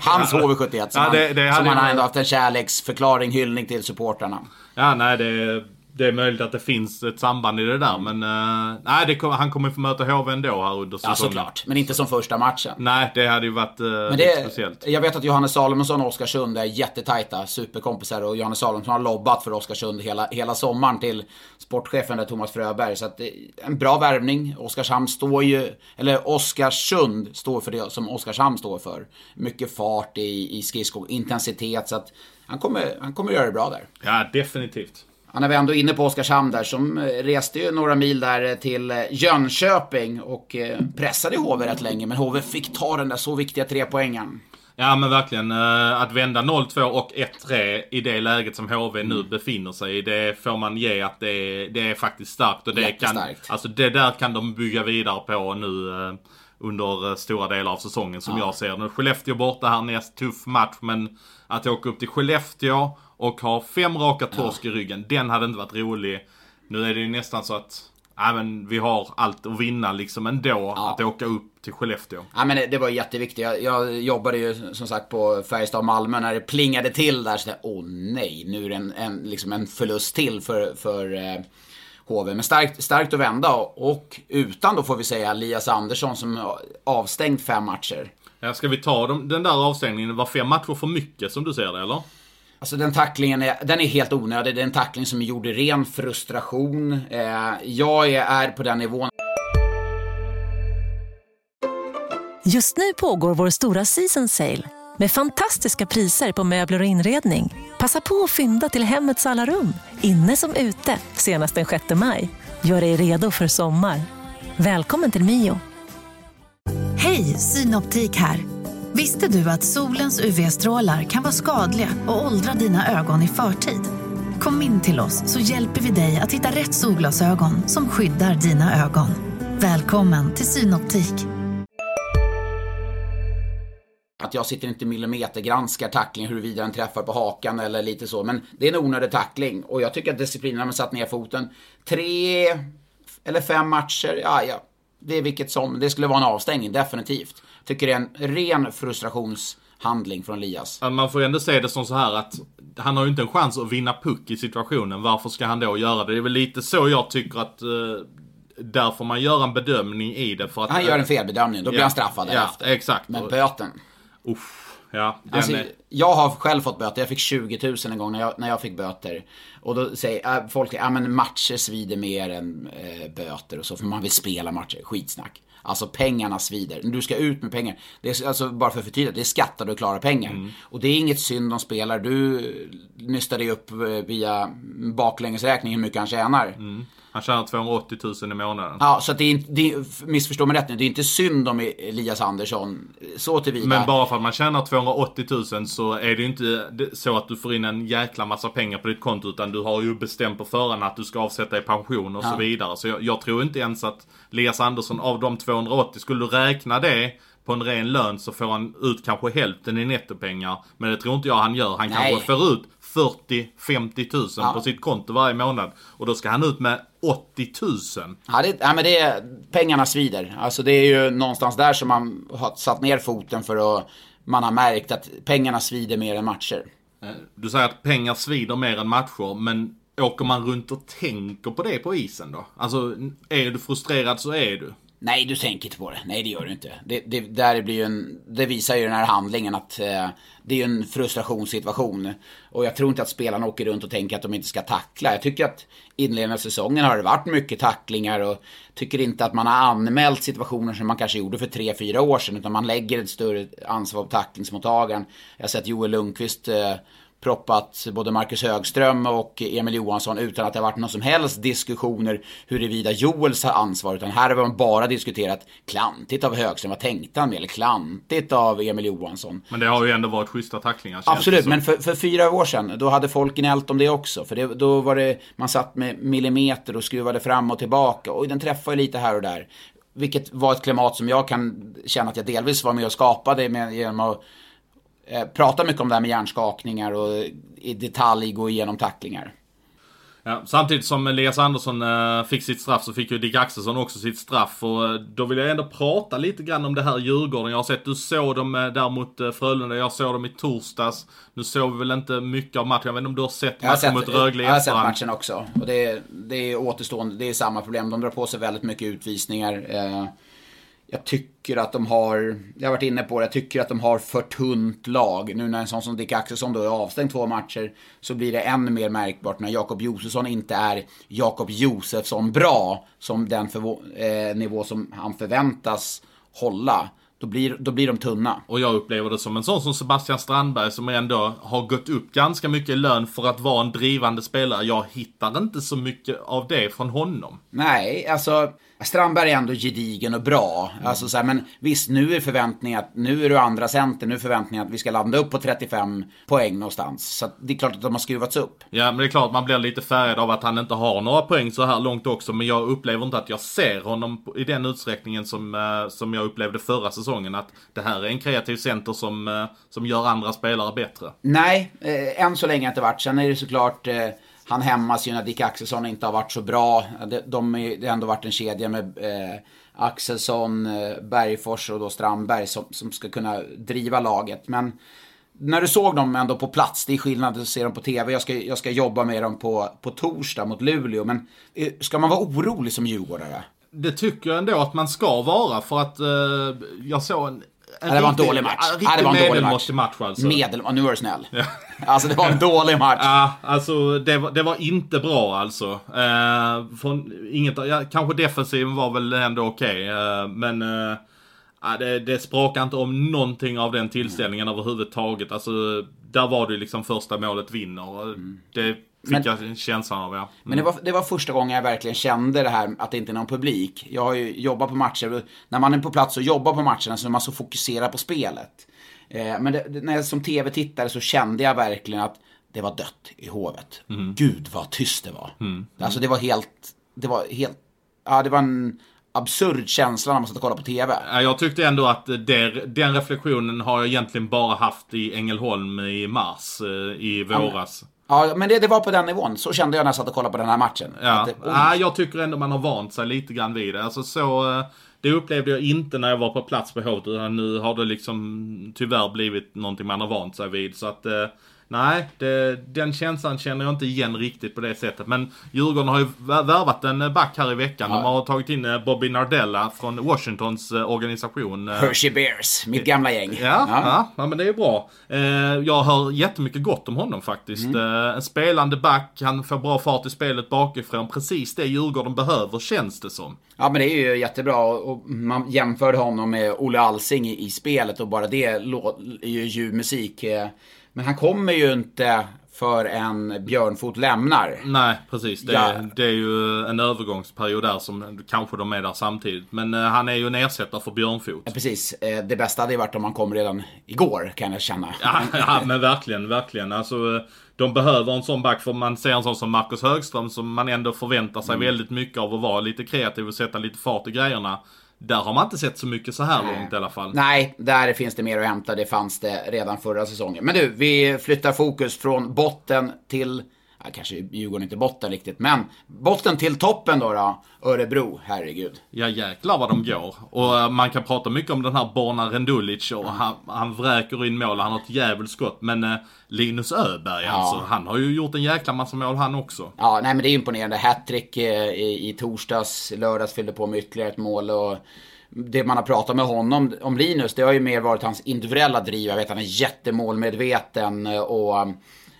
Hans HV71 som, Ja, det- det han, som han ändå haft en kärleksförklaring, hyllning till supportrarna. Ja, nej det, det är möjligt att det finns ett samband i det där. Men eh, nej, kom, han kommer få möta HV ändå här under Ja, säsongen. såklart. Men inte som första matchen. Nej, det hade ju varit eh, Men det, speciellt. jag vet att Johannes Salomonsson och Oskarsund är jättetajta superkompisar och Johannes Salomonsson har lobbat för Oskarsund hela, hela sommaren till sportchefen där Thomas Fröberg. Så att är en bra värvning. Oskarshamn står ju, eller Oskarsund står för det som Oskarshamn står för. Mycket fart i, i skridsko, intensitet. Så att han kommer, han kommer göra det bra där. Ja, definitivt. Han är vi ändå inne på Oskarshamn där som eh, reste ju några mil där eh, till eh, Jönköping och pressade HV rätt länge. Men HV fick ta den där så viktiga trepoängaren. Ja men verkligen. Att vända 0-2 och 1-3 i det läget som HV nu Mm. befinner sig i. Det får man ge att det är, det är faktiskt starkt. Och det kan, alltså det där kan de bygga vidare på nu under stora delar av säsongen som jag ser det. Skellefteå borta här näst tuff match men att åka upp till Skellefteå och ha fem raka torsk i ryggen. Den hade inte varit rolig. Nu är det ju nästan så att Ja, men vi har allt att vinna liksom ändå. Att åka upp till Skellefteå. Ja, men det, det var jätteviktigt. Jag, jag jobbade ju som sagt på Färjestad och Malmö när det plingade till där. Så jag, åh nej, nu är det en, en, liksom en förlust till för, för eh, HV. Men starkt, starkt att vända och, utan då får vi säga Elias Andersson som avstängd fem matcher. Ja, ska vi ta dem, den där avstängningen? Var fem matcher för mycket som du ser det eller? Alltså den tacklingen är, den är helt onödig. Det är en tackling som gjorde ren frustration. Eh, jag är, är på den nivån. Just nu pågår vår stora season sale med fantastiska priser på möbler och inredning. Passa på att fynda till hemmets alla rum, inne som ute, senast den 6 maj. Gör dig redo för sommar. Välkommen till Mio. Hej, Synoptik här. Visste du att solens UV-strålar kan vara skadliga och åldra dina ögon i förtid? Kom in till oss så hjälper vi dig att hitta rätt solglasögon som skyddar dina ögon. Välkommen till Synoptik. Att jag sitter inte millimetergranskar tacklingen huruvida den träffar på hakan eller lite så. Men det är en onödig tackling. Och jag tycker att disciplinen har satt ner foten. Tre eller fem matcher, ja ja. Det är vilket som. Det skulle vara en avstängning, definitivt. Tycker det är en ren frustrationshandling från Elias. Ja, Man får ju ändå se det som så här att han har ju inte en chans att vinna puck i situationen. Varför ska han då göra det? Det är väl lite så jag tycker att eh, där får man göra en bedömning i det. För att, Han gör en felbedömning, då blir Ja, han straffad ja, därefter. exakt. Men böten. Uff, ja, Alltså, är... jag har själv fått böter. Jag fick 20 000 en gång när jag, när jag fick böter. Och då säger äh, folk att men matcher svider mer än äh, böter och så, för man vill spela matcher. Skitsnack. Alltså pengarna svider. Du ska ut med pengar. Det är, alltså, bara för att förtydliga, det är skattar och klara pengar. Mm. Och det är inget synd om spelare. Du nystar dig upp eh, via baklängesräkning hur mycket han tjänar. Han tjänar 280 000 i månaden. Ja, så att det är inte, missförstå mig rätt nu, det är inte synd om Elias Andersson. Så tillvida. Men bara för att man tjänar 280 000 så är det ju inte så att du får in en jäkla massa pengar på ditt konto. Utan du har ju bestämt på förhand att du ska avsätta i pension och så vidare. Så jag, jag tror inte ens att Elias Andersson av de 280, skulle du räkna det på en ren lön så får han ut kanske hälften i nettopengar. Men det tror inte jag han gör. Han Nej. kanske får ut 40-50 000 på sitt konto varje månad. Och då ska han ut med 80 000. Ja, det, ja, men det är, pengarna svider. Alltså det är ju någonstans där som man har satt ner foten för att man har märkt att pengarna svider mer än matcher. Du säger att pengar svider mer än matcher, men åker man runt och tänker på det på isen då? Alltså, är du frustrerad så är du. Nej, du tänker inte på det. Nej, det gör du inte. Det, det, där blir ju en, det visar ju den här handlingen att eh, det är ju en frustrationssituation. Och jag tror inte att spelarna åker runt och tänker att de inte ska tackla. Jag tycker att inledningen av säsongen har det varit mycket tacklingar och tycker inte att man har anmält situationer som man kanske gjorde för tre fyra år sedan. Utan man lägger ett större ansvar på tacklingsmottagaren. Jag har sett Joel Lundqvist eh, proppat både Marcus Högström och Emil Johansson utan att det har varit någon som helst diskussioner huruvida Joels har ansvar. Utan här har man bara diskuterat klantigt av Högström, vad tänkte han med? Eller klantigt av Emil Johansson. Men det har ju ändå varit schyssta tacklingar. Absolut, men för, för fyra år sedan, då hade folk gnällt om det också. För det, då var det, man satt med millimeter och skruvade fram och tillbaka. Och den träffade lite här och där. Vilket var ett klimat som jag kan känna att jag delvis var med och skapade med, genom att eh, prata mycket om det här med hjärnskakningar och i detalj gå igenom tacklingar. Ja, samtidigt som Elias Andersson eh, fick sitt straff så fick ju Dick Axelsson också sitt straff. Och eh, då vill jag ändå prata lite grann om det här Djurgården. Jag har sett, du såg dem där mot Frölunda, jag såg dem i torsdags. Nu såg vi väl inte mycket av matchen. Jag vet inte om du har sett Jag har matchen sett, mot Rögle jag har sett matchen också. Och det, det är återstående, det är samma problem. De drar på sig väldigt mycket utvisningar. Jag tycker att de har, jag har varit inne på det, jag tycker att de har för tunt lag. Nu när en sån som Dick Axelsson då är avstängd två matcher så blir det ännu mer märkbart när Jakob Josefsson inte är Jakob Josefsson bra som den eh, nivå som han förväntas hålla. Då blir, då blir de tunna. Och jag upplever det som en sån som Sebastian Strandberg som ändå har gått upp ganska mycket i lön för att vara en drivande spelare. Jag hittar inte så mycket av det från honom. Nej, alltså Strandberg är ändå gedigen och bra. Mm. Alltså, så här, men visst, nu är förväntningen att nu är du andra center, nu är förväntningen att vi ska landa upp på 35 poäng någonstans. Så att det är klart att de har skruvats upp. Ja, men det är klart man blir lite färgad av att han inte har några poäng så här långt också. Men jag upplever inte att jag ser honom i den utsträckningen som, eh, som jag upplevde förra säsongen. Att det här är en kreativ center som, eh, som gör andra spelare bättre. Nej, eh, än så länge har det inte varit. Sen är det såklart, eh, han hämmas ju när Dick Axelsson inte har varit så bra. De, de, är- det har ändå varit en kedja med eh, Axelsson, eh, Bergfors och då Strandberg som, som ska kunna driva laget. Men när du såg dem ändå på plats, det är skillnad att se dem på TV. Jag ska, jag ska jobba med dem på, på torsdag mot Luleå. Men eh, ska man vara orolig som djurgårdare? Det tycker jag ändå att man ska vara för att eh, jag såg en det var en dålig match. En Ja, det riktigt var en dålig match. medelmåttig match alltså. Medel, nu var du snäll. Alltså det var en dålig match. Ja, alltså det var, det var inte bra alltså. Eh, från, inget, ja, kanske defensiven var väl ändå okej. eh, men eh, det, det sprakar inte om någonting av den tillställningen överhuvudtaget. Alltså, där var det ju liksom första målet vinner. Det fick Men- jag känslan av ja. Men det var, det var första gången jag verkligen kände det här att det inte är någon publik. Jag har ju jobbat på matcher. När man är på plats och jobbar på matcherna så är man så fokuserad på spelet. Eh, men det, när jag som tv-tittare så kände jag verkligen att det var dött i hovet. Gud vad tyst det var. Alltså det var helt, det var helt, ja det var en absurd känsla när man satt och kollade på tv. Ja, Jag tyckte ändå att det, den reflektionen har jag egentligen bara haft i Ängelholm i mars eh, i våras. Ja, men det, det var på den nivån. Så kände jag när jag satt och kollade på den här matchen. Ja, det, ja, jag tycker ändå man har vant sig lite grann vid det. Alltså så, eh, det upplevde jag inte när jag var på plats på Hovet, utan nu har det liksom tyvärr blivit någonting man har vant sig vid. Så att, eh, nej, det, den känslan känner jag inte igen riktigt på det sättet. Men Djurgården har ju vär- värvat en back här i veckan. De har tagit in eh, Bobby Nardella från Washingtons eh, organisation. eh, Hershey Bears, mitt gamla gäng. Ja, ja. ja, men det är bra. Jag hör jättemycket gott om honom faktiskt. Mm. En spelande back, han får bra fart i spelet bakifrån. Precis det Djurgården behöver känns det som. Ja men det är ju jättebra och man jämförde honom med Olle Alsing i, i spelet och bara det är ju ljuv musik. Eh. Men han kommer ju inte för en Björnfot lämnar. Nej, precis. Det, Ja. det är ju en övergångsperiod där som kanske de är där samtidigt. Men eh, han är ju en ersättare för Björnfot. Ja, precis, Eh, det bästa hade ju varit om han kom redan igår kan jag känna. Ja, ja, men verkligen, verkligen. Alltså, de behöver en sån back för man ser en sån som Marcus Högström som man ändå förväntar sig Mm. väldigt mycket av att vara lite kreativ och sätta lite fart i grejerna. Där har man inte sett så mycket så här långt i alla fall. Nej, där finns det mer att hämta. Det fanns det redan förra säsongen. Men du, vi flyttar fokus från botten till, ja, kanske Djurgården inte botten riktigt, men botten till toppen då då. Örebro, herregud. Ja jäklar vad de går. Och eh, man kan prata mycket om den här Borna Rendulic och han, han vräker in mål, han har ett djävulskt skott. Men eh, Linus Öberg alltså, han har ju gjort en jäkla massa mål han också. Ja, nej men det är imponerande. Hattrick eh, i, i torsdags, lördags fyllde på med ytterligare ett mål och det man har pratat med honom om Linus, det har ju mer varit hans individuella driv. Jag vet han är jättemålmedveten och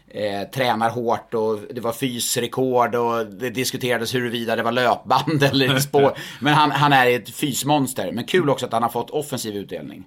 eh, tränar hårt och det var fysrekord och det diskuterades huruvida det var löpband eller spår. Men han, han är ett fysmonster. Men kul också att han har fått offensiv utdelning.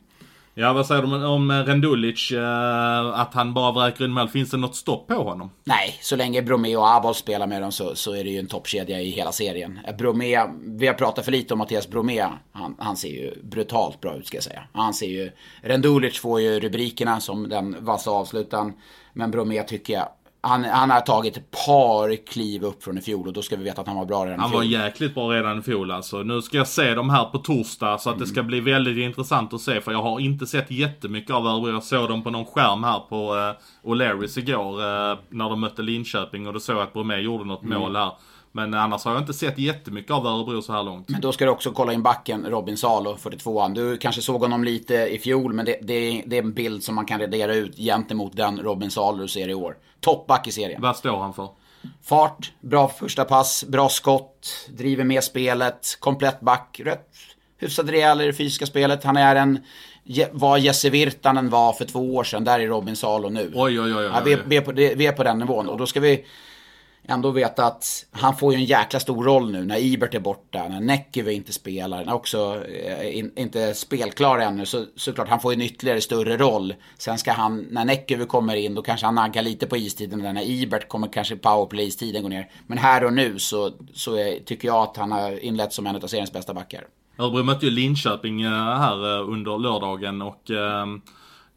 Ja, vad säger du om, om Rendulic? Eh, att han bara vräker in mål. Finns det något stopp på honom? Nej, så länge Bromé och Abol spelar med dem så, så är det ju en toppkedja i hela serien. Bromé, vi har pratat för lite om Mattias Bromé. Han, han ser ju brutalt bra ut ska jag säga. Han ser ju... Rendulic får ju rubrikerna som den vassa avslutaren. Men Bromé tycker jag han, han, har tagit ett par kliv upp från i fjol och då ska vi veta att han var bra redan Han i fjol. var jäkligt bra redan i fjol alltså. Nu ska jag se dem här på torsdag så att mm. det ska bli väldigt intressant att se. För jag har inte sett jättemycket av Örebro. Jag såg dem på någon skärm här på uh, O'Larrys igår uh, när de mötte Linköping och då såg jag att Bromé gjorde något mm. mål här. Men annars har jag inte sett jättemycket av Örebro så här långt. Men då ska du också kolla in backen, Robin Salo, 42an. Du kanske såg honom lite i fjol, men det, det, det är en bild som man kan radera ut gentemot den Robin Salo du ser i år. Toppback i serien. Vad står han för? Fart, bra första pass, bra skott, driver med spelet, komplett back, rätt hyfsat rejäl i det fysiska spelet. Han är en, vad Jesse Virtanen var för två år sedan, där är Robin Salo nu. Oj, oj, oj. oj, oj. Ja, vi, vi, är på, vi är på den nivån och då ska vi ändå veta att han får ju en jäkla stor roll nu när Ibert är borta, när Näckivi inte spelar, när också eh, in, inte spelklar ännu, så såklart han får en ytterligare större roll. Sen ska han, när Näckivi kommer in, då kanske han naggar lite på istiden, när Ibert kommer kanske powerplay-istiden går ner. Men här och nu så, så är, tycker jag att han har inlett som en av seriens bästa backar. Örebro mötte ju Linköping eh, här eh, under lördagen och ehm,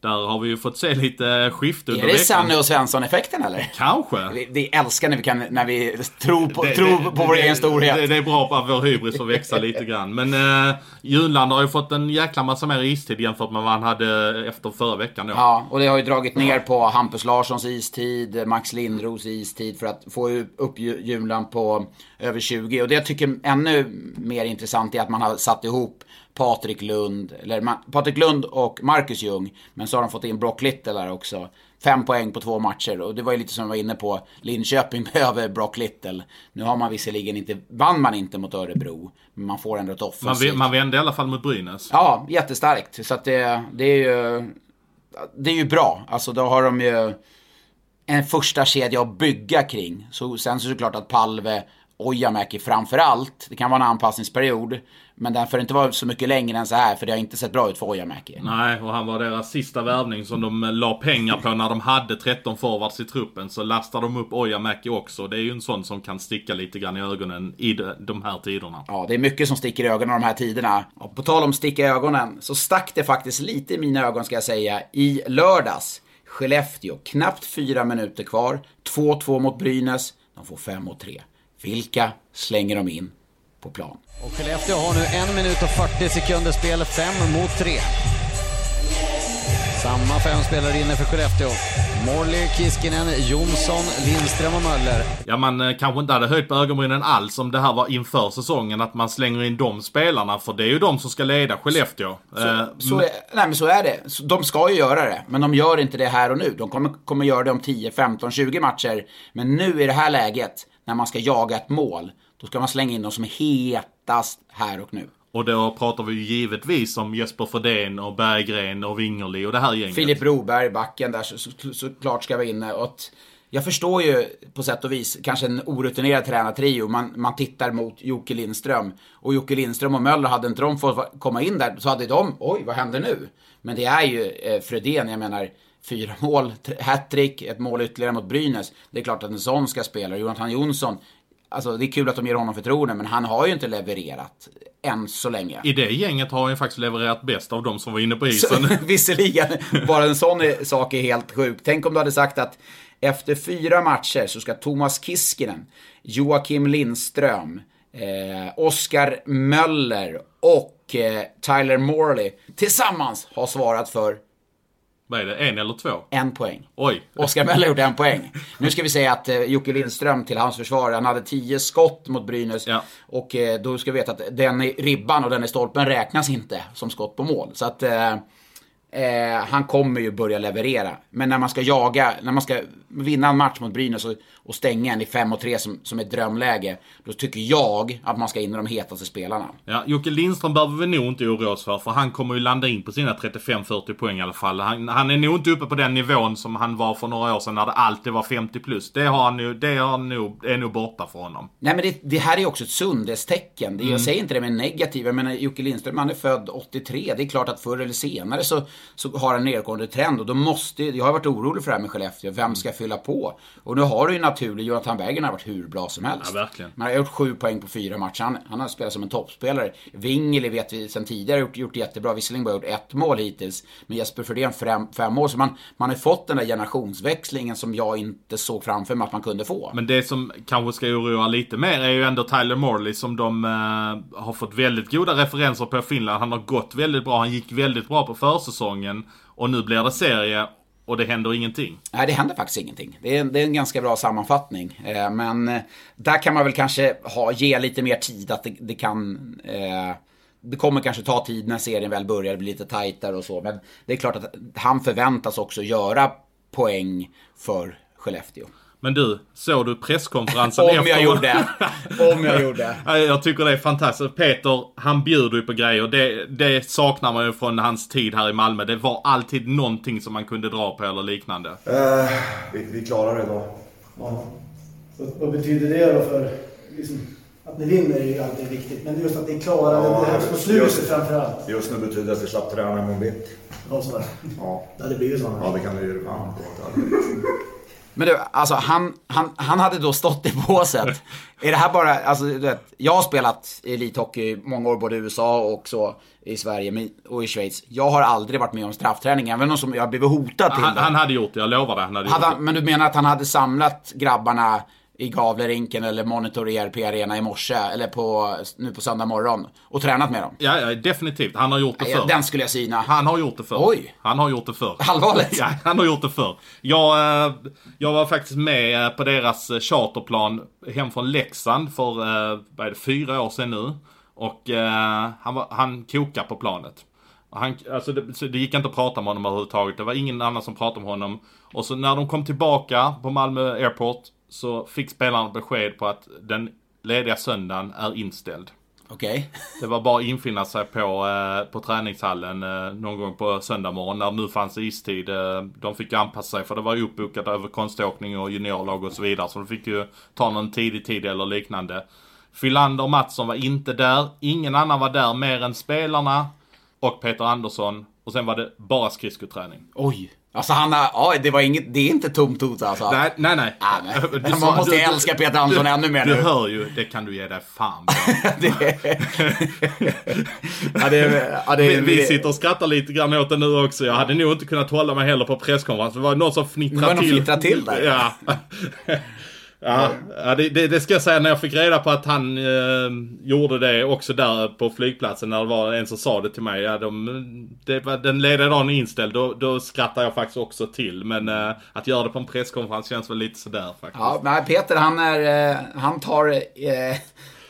där har vi ju fått se lite skifte under Är det Sanne och Svensson-effekten eller? Kanske. Vi, vi, älskar när vi, kan, när vi tror på, det, tror det, på vår egen storhet. Det, det, är bra att vår hybris får växa lite grann. Men eh, Junland har ju fått en jäkla massa mer istid jämfört med vad han hade efter förra veckan. Då. Ja, och det har ju dragit ner på Hampus Larssons istid, Max Lindros istid för att få upp Junland på över 20. Och det jag tycker ännu mer intressant är att man har satt ihop Patrik Lund, eller Patrik Lund och Marcus Ljung. Men så har de fått in Brock Little där också. Fem poäng på två matcher och det var ju lite som jag var inne på. Linköping behöver Brock Little. Nu har man visserligen inte, vann man inte mot Örebro. Men man får ändå ett offensivt. Man, man vände i alla fall mot Brynäs. Ja, jättestarkt. Så att det, det är ju, det är ju bra. Alltså då har de ju en första kedja att bygga kring. Så, sen så är det klart att Palve Ojamäki framför allt. Det kan vara en anpassningsperiod. Men den får inte vara så mycket längre än så här för det har inte sett bra ut för Ojamäki. Nej, och han var deras sista värvning som de la pengar på när de hade 13 forwards i truppen. Så lastar de upp Ojamäki också. Det är ju en sån som kan sticka lite grann i ögonen i de här tiderna. Ja, det är mycket som sticker i ögonen de här tiderna. Och på tal om sticka i ögonen så stack det faktiskt lite i mina ögon ska jag säga i lördags. Skellefteå, knappt fyra minuter kvar. 2-2 mot Brynäs. De får 5 mot 3. Vilka slänger de in på plan? Och Skellefteå har nu en minut och 40 sekunder spel, 5 mot 3. Samma fem spelare inne för Skellefteå. Morley, Kiskinen, Jonsson, Lindström och Möller. Ja, man eh, kanske inte hade höjt på ögonbrynen alls om det här var inför säsongen. Att man slänger in de spelarna. För det är ju de som ska leda Skellefteå. Så, eh, så är, nej, men så är det. De ska ju göra det. Men de gör inte det här och nu. De kommer, kommer göra det om 10, 15, 20 matcher. Men nu i det här läget, när man ska jaga ett mål. Då ska man slänga in de som är hetast här och nu. Och då pratar vi ju givetvis om Jesper Fredén och Berggren och Wingerli och det här gänget. Filip Broberg, backen där, såklart så, så ska vara inne. Och jag förstår ju på sätt och vis kanske en orutinerad tränartrio. Man, man tittar mot Jocke Lindström. Och Jocke Lindström och Möller, hade inte de fått komma in där så hade de, oj vad händer nu? Men det är ju eh, Fredén, jag menar, fyra mål, hattrick, ett mål ytterligare mot Brynäs. Det är klart att en sån ska spela. Jonathan Jonsson, Alltså det är kul att de ger honom förtroende, men han har ju inte levererat än så länge. I det gänget har han ju faktiskt levererat bäst av de som var inne på isen. Så, visserligen, bara en sån sak är helt sjuk. Tänk om du hade sagt att efter fyra matcher så ska Thomas Kiskinen, Joakim Lindström, eh, Oskar Möller och eh, Tyler Morley tillsammans ha svarat för vad är det? En eller två? En poäng. Oj. Oskar Möller gjorde en poäng. Nu ska vi säga att eh, Jocke Lindström till hans försvar, han hade tio skott mot Brynäs. Ja. Och eh, då ska vi veta att den i ribban och den i stolpen räknas inte som skott på mål. Så att eh, Eh, han kommer ju börja leverera. Men när man ska jaga, när man ska vinna en match mot Brynäs och, och stänga en i 5 3 som, som är drömläge. Då tycker jag att man ska in i de hetaste spelarna. Ja, Jocke Lindström behöver vi nog inte oroa oss för. För han kommer ju landa in på sina 35-40 poäng i alla fall. Han, han, är nog inte uppe på den nivån som han var för några år sedan när det alltid var 50 plus. Det, har han nu, det har han nog, är nog borta för honom. Nej men det, det här är ju också ett sundhetstecken. Mm. Jag säger inte det med negativa, men Jocke Lindström han är född 83. Det är klart att förr eller senare så så har en nedgående trend och då måste, jag har varit orolig för det här med Skellefteå, vem ska fylla på? Och nu har du ju naturligt, Jonathan Bergen har varit hur bra som helst. Ja, verkligen. Man har gjort sju poäng på fyra matcher, han, han har spelat som en toppspelare. Wingeli vet vi sedan tidigare gjort, gjort jättebra, visserligen bara gjort ett mål hittills, men Jesper Fredén fem, fem mål, så man, man har fått den där generationsväxlingen som jag inte såg framför mig att man kunde få. Men det som kanske ska oroa lite mer är ju ändå Tyler Morley som de eh, har fått väldigt goda referenser på Finland. Han har gått väldigt bra, han gick väldigt bra på försäsongen. Och nu blir det serie och det händer ingenting. Nej, det händer faktiskt ingenting. Det är, det är en ganska bra sammanfattning. Eh, men eh, där kan man väl kanske ha, ge lite mer tid att det, det kan... Eh, det kommer kanske ta tid när serien väl börjar, bli lite tajtare och så. Men det är klart att han förväntas också göra poäng för Skellefteå. Men du, såg du presskonferensen Om efter? jag gjorde. Om jag gjorde. Ja, Jag tycker det är fantastiskt. Peter, han bjuder ju på grejer. Det, det saknar man ju från hans tid här i Malmö. Det var alltid någonting som man kunde dra på eller liknande. Eh, vi, vi klarar det idag. Ja. Så vad betyder det då för... Liksom, att ni vinner är ju alltid viktigt, men just att ni klarar det här på slutet framförallt. just nu betyder det att vi slapp träna imorgon bitti. Ja, så. Ja. Ja, det blir ju så. ja, det kan vi ju fan Men du, alltså han, han, han hade då stått i båset. är det här bara, alltså du vet, jag har spelat elithockey många år både i USA och så i Sverige och i Schweiz. Jag har aldrig varit med om straffträning, även om som jag blivit hotad till Han, det. han hade gjort det, jag lovar det. Han hade Hade gjort han, men du menar att han hade samlat grabbarna i Gavlerinken eller Monitor ERP Arena i morse, eller på, nu på söndag morgon, och tränat med dem? Ja, ja, definitivt. Han har gjort det Ja, förr. Den skulle jag syna. Han har gjort det förr. Oj. Han har gjort det förr. Allvarligt? Ja, han har gjort det förr. Jag, eh, jag var faktiskt med eh, på deras eh, charterplan hem från Leksand för, vad är det, fyra år sedan nu. Och han, var, han kokade på planet. Han, alltså det, det gick inte att prata med honom överhuvudtaget. Det var ingen annan som pratade med honom. Och så när de kom tillbaka på Malmö Airport så fick spelarna besked på att den lediga söndagen är inställd. Okej. Det var bara att infinna sig på, eh, på träningshallen eh, någon gång på söndag morgon när nu fanns istid. Eh, de fick anpassa sig för det var ju uppbokat över konståkning och juniorlag och så vidare. Så de fick ju ta någon tidig tid eller liknande. Fylander och Mattsson var inte där. Ingen annan var där mer än spelarna och Peter Andersson. Och sen var det bara skridskoträning. Oj. Alltså han har, ja det var inget, det är inte tomt hot alltså. Nej, nej, nej. Ah, nej. Du Man måste du- älska Peter Andersson du, ännu mer Du nu. hör ju, det kan du ge dig fan ja, det, är- ja, det, Vi, sitter och skrattar lite grann åt det nu också. Jag hade nog inte kunnat hålla mig heller på presskonferensen. Det var någon som Det var fnittrade någon till. fnittrade till där. Ja. Ja, ja det, det, det ska jag säga när jag fick reda på att han eh, gjorde det också där på flygplatsen när det var en som sa det till mig. Ja, de, det var, den lediga dagen är inställd. Då, då skrattar jag faktiskt också till. Men eh, att göra det på en presskonferens känns väl lite sådär faktiskt. Ja, nej, Peter han är, eh, han tar, eh,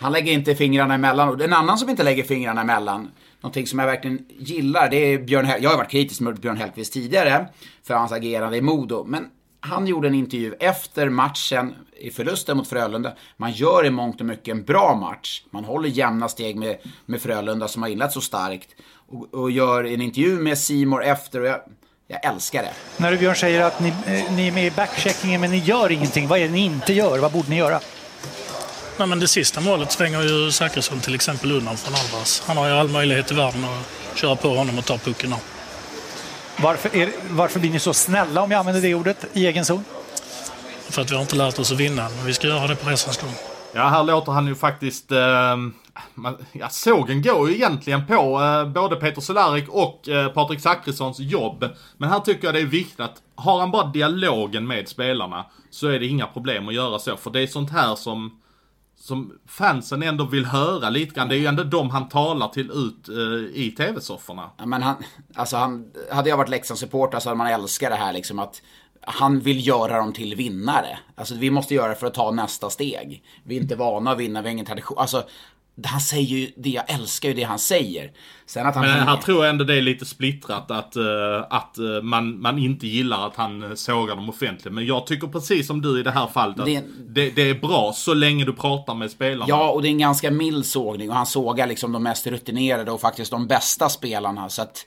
han lägger inte fingrarna emellan. Och en annan som inte lägger fingrarna emellan, någonting som jag verkligen gillar, det är Björn Hell- Jag har varit kritisk mot Björn Hellkvist tidigare för hans agerande i Modo. Men han gjorde en intervju efter matchen i förlusten mot Frölunda. Man gör i mångt och mycket en bra match. Man håller jämna steg med, med Frölunda som har inlett så starkt. Och, och gör en intervju med Simor efter och jag, jag älskar det. När du Björn säger att ni, eh, ni är med i backcheckingen men ni gör ingenting, vad är det ni inte gör? Vad borde ni göra? Nej, men det sista målet svänger ju Zachrisson till exempel undan från Alvarez. Han har ju all möjlighet i världen att köra på honom och ta pucken av. Varför, är, varför blir ni så snälla om jag använder det ordet i egen zon? För att vi har inte lärt oss att vinna, men vi ska göra det på resans gång. Ja, här låter han ju faktiskt... Eh, man, ja, sågen går ju egentligen på eh, både Peter Cehlárik och eh, Patrik Zachrissons jobb. Men här tycker jag det är viktigt att har han bara dialogen med spelarna så är det inga problem att göra så. För det är sånt här som, som fansen ändå vill höra lite grann. Det är ju ändå de han talar till ut eh, i tv-sofforna. Ja, men han, alltså han, hade jag varit Leksandssupporter så hade man älskat det här liksom att han vill göra dem till vinnare. Alltså vi måste göra det för att ta nästa steg. Vi är inte vana att vinna, vi har ingen tradition. Alltså, han säger ju det, jag älskar ju det han säger. Sen att han... Men här tror ändå det är lite splittrat att, eh, att eh, man, man inte gillar att han eh, sågar dem offentligt. Men jag tycker precis som du i det här fallet att Det- det, det är bra så länge du pratar med spelarna. Ja, och det är en ganska mild sågning och han sågar liksom de mest rutinerade och faktiskt de bästa spelarna. Så att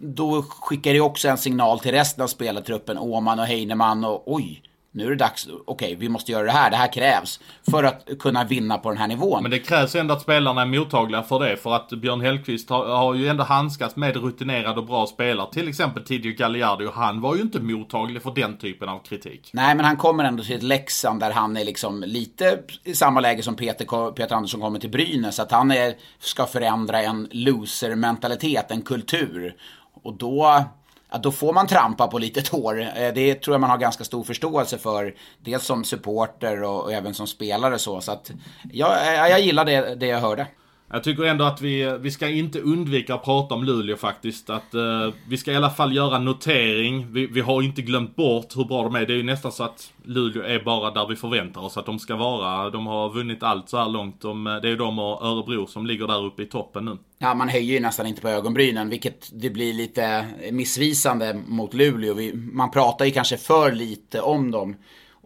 då skickar det också en signal till resten av spelartruppen, Åman och Heinemann och oj, nu är det dags, okej, vi måste göra det här, det här krävs för att kunna vinna på den här nivån. Men det krävs ändå att spelarna är mottagliga för det. För att Björn Hellkvist har, har ju ändå handskats med rutinerade och bra spelare. Till exempel Tidio Galliardi. Och han var ju inte mottaglig för den typen av kritik. Nej, men han kommer ändå till ett Leksand där han är liksom lite i samma läge som Peter, Peter Andersson kommer till Brynäs. Att han är, ska förändra en loser-mentalitet, en kultur. Och då ja, då får man trampa på lite tår. Eh, det tror jag man har ganska stor förståelse för. Dels som supporter och, och även som spelare så. Så att ja, jag gillar det, det jag hörde. Jag tycker ändå att vi, vi ska inte undvika att prata om Luleå faktiskt. Att eh, vi ska i alla fall göra notering. Vi, vi har inte glömt bort hur bra de är. Det är ju nästan så att Luleå är bara där vi förväntar oss att de ska vara. De har vunnit allt så här långt. De, det är ju de och Örebro som ligger där uppe i toppen nu. Ja, man höjer ju nästan inte på ögonbrynen, vilket det blir lite missvisande mot Luleå. Vi, man pratar ju kanske för lite om dem.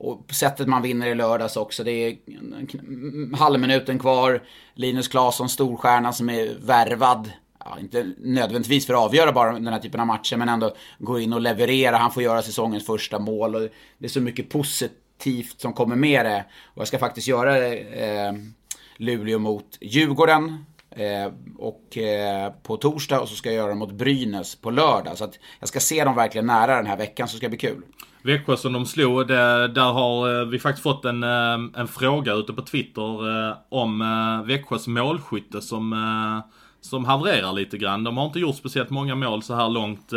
Och sättet man vinner i lördags också. Det är halvminuten kvar. Linus Claesson, storstjärna som är värvad. Ja, inte nödvändigtvis för att avgöra bara den här typen av matcher, men ändå gå in och leverera. Han får göra säsongens första mål. Och det är så mycket positivt som kommer med det. Och jag ska faktiskt göra eh, Luleå mot Djurgården. Eh, och eh, på torsdag och så ska jag göra det mot Brynäs på lördag. Så att jag ska se dem verkligen nära den här veckan så ska det bli kul. Växjö som de slog, det, där har eh, vi faktiskt fått en, eh, en fråga ute på Twitter eh, om Växjös målskytte som, som havererar lite grann. De har inte gjort speciellt många mål så här långt.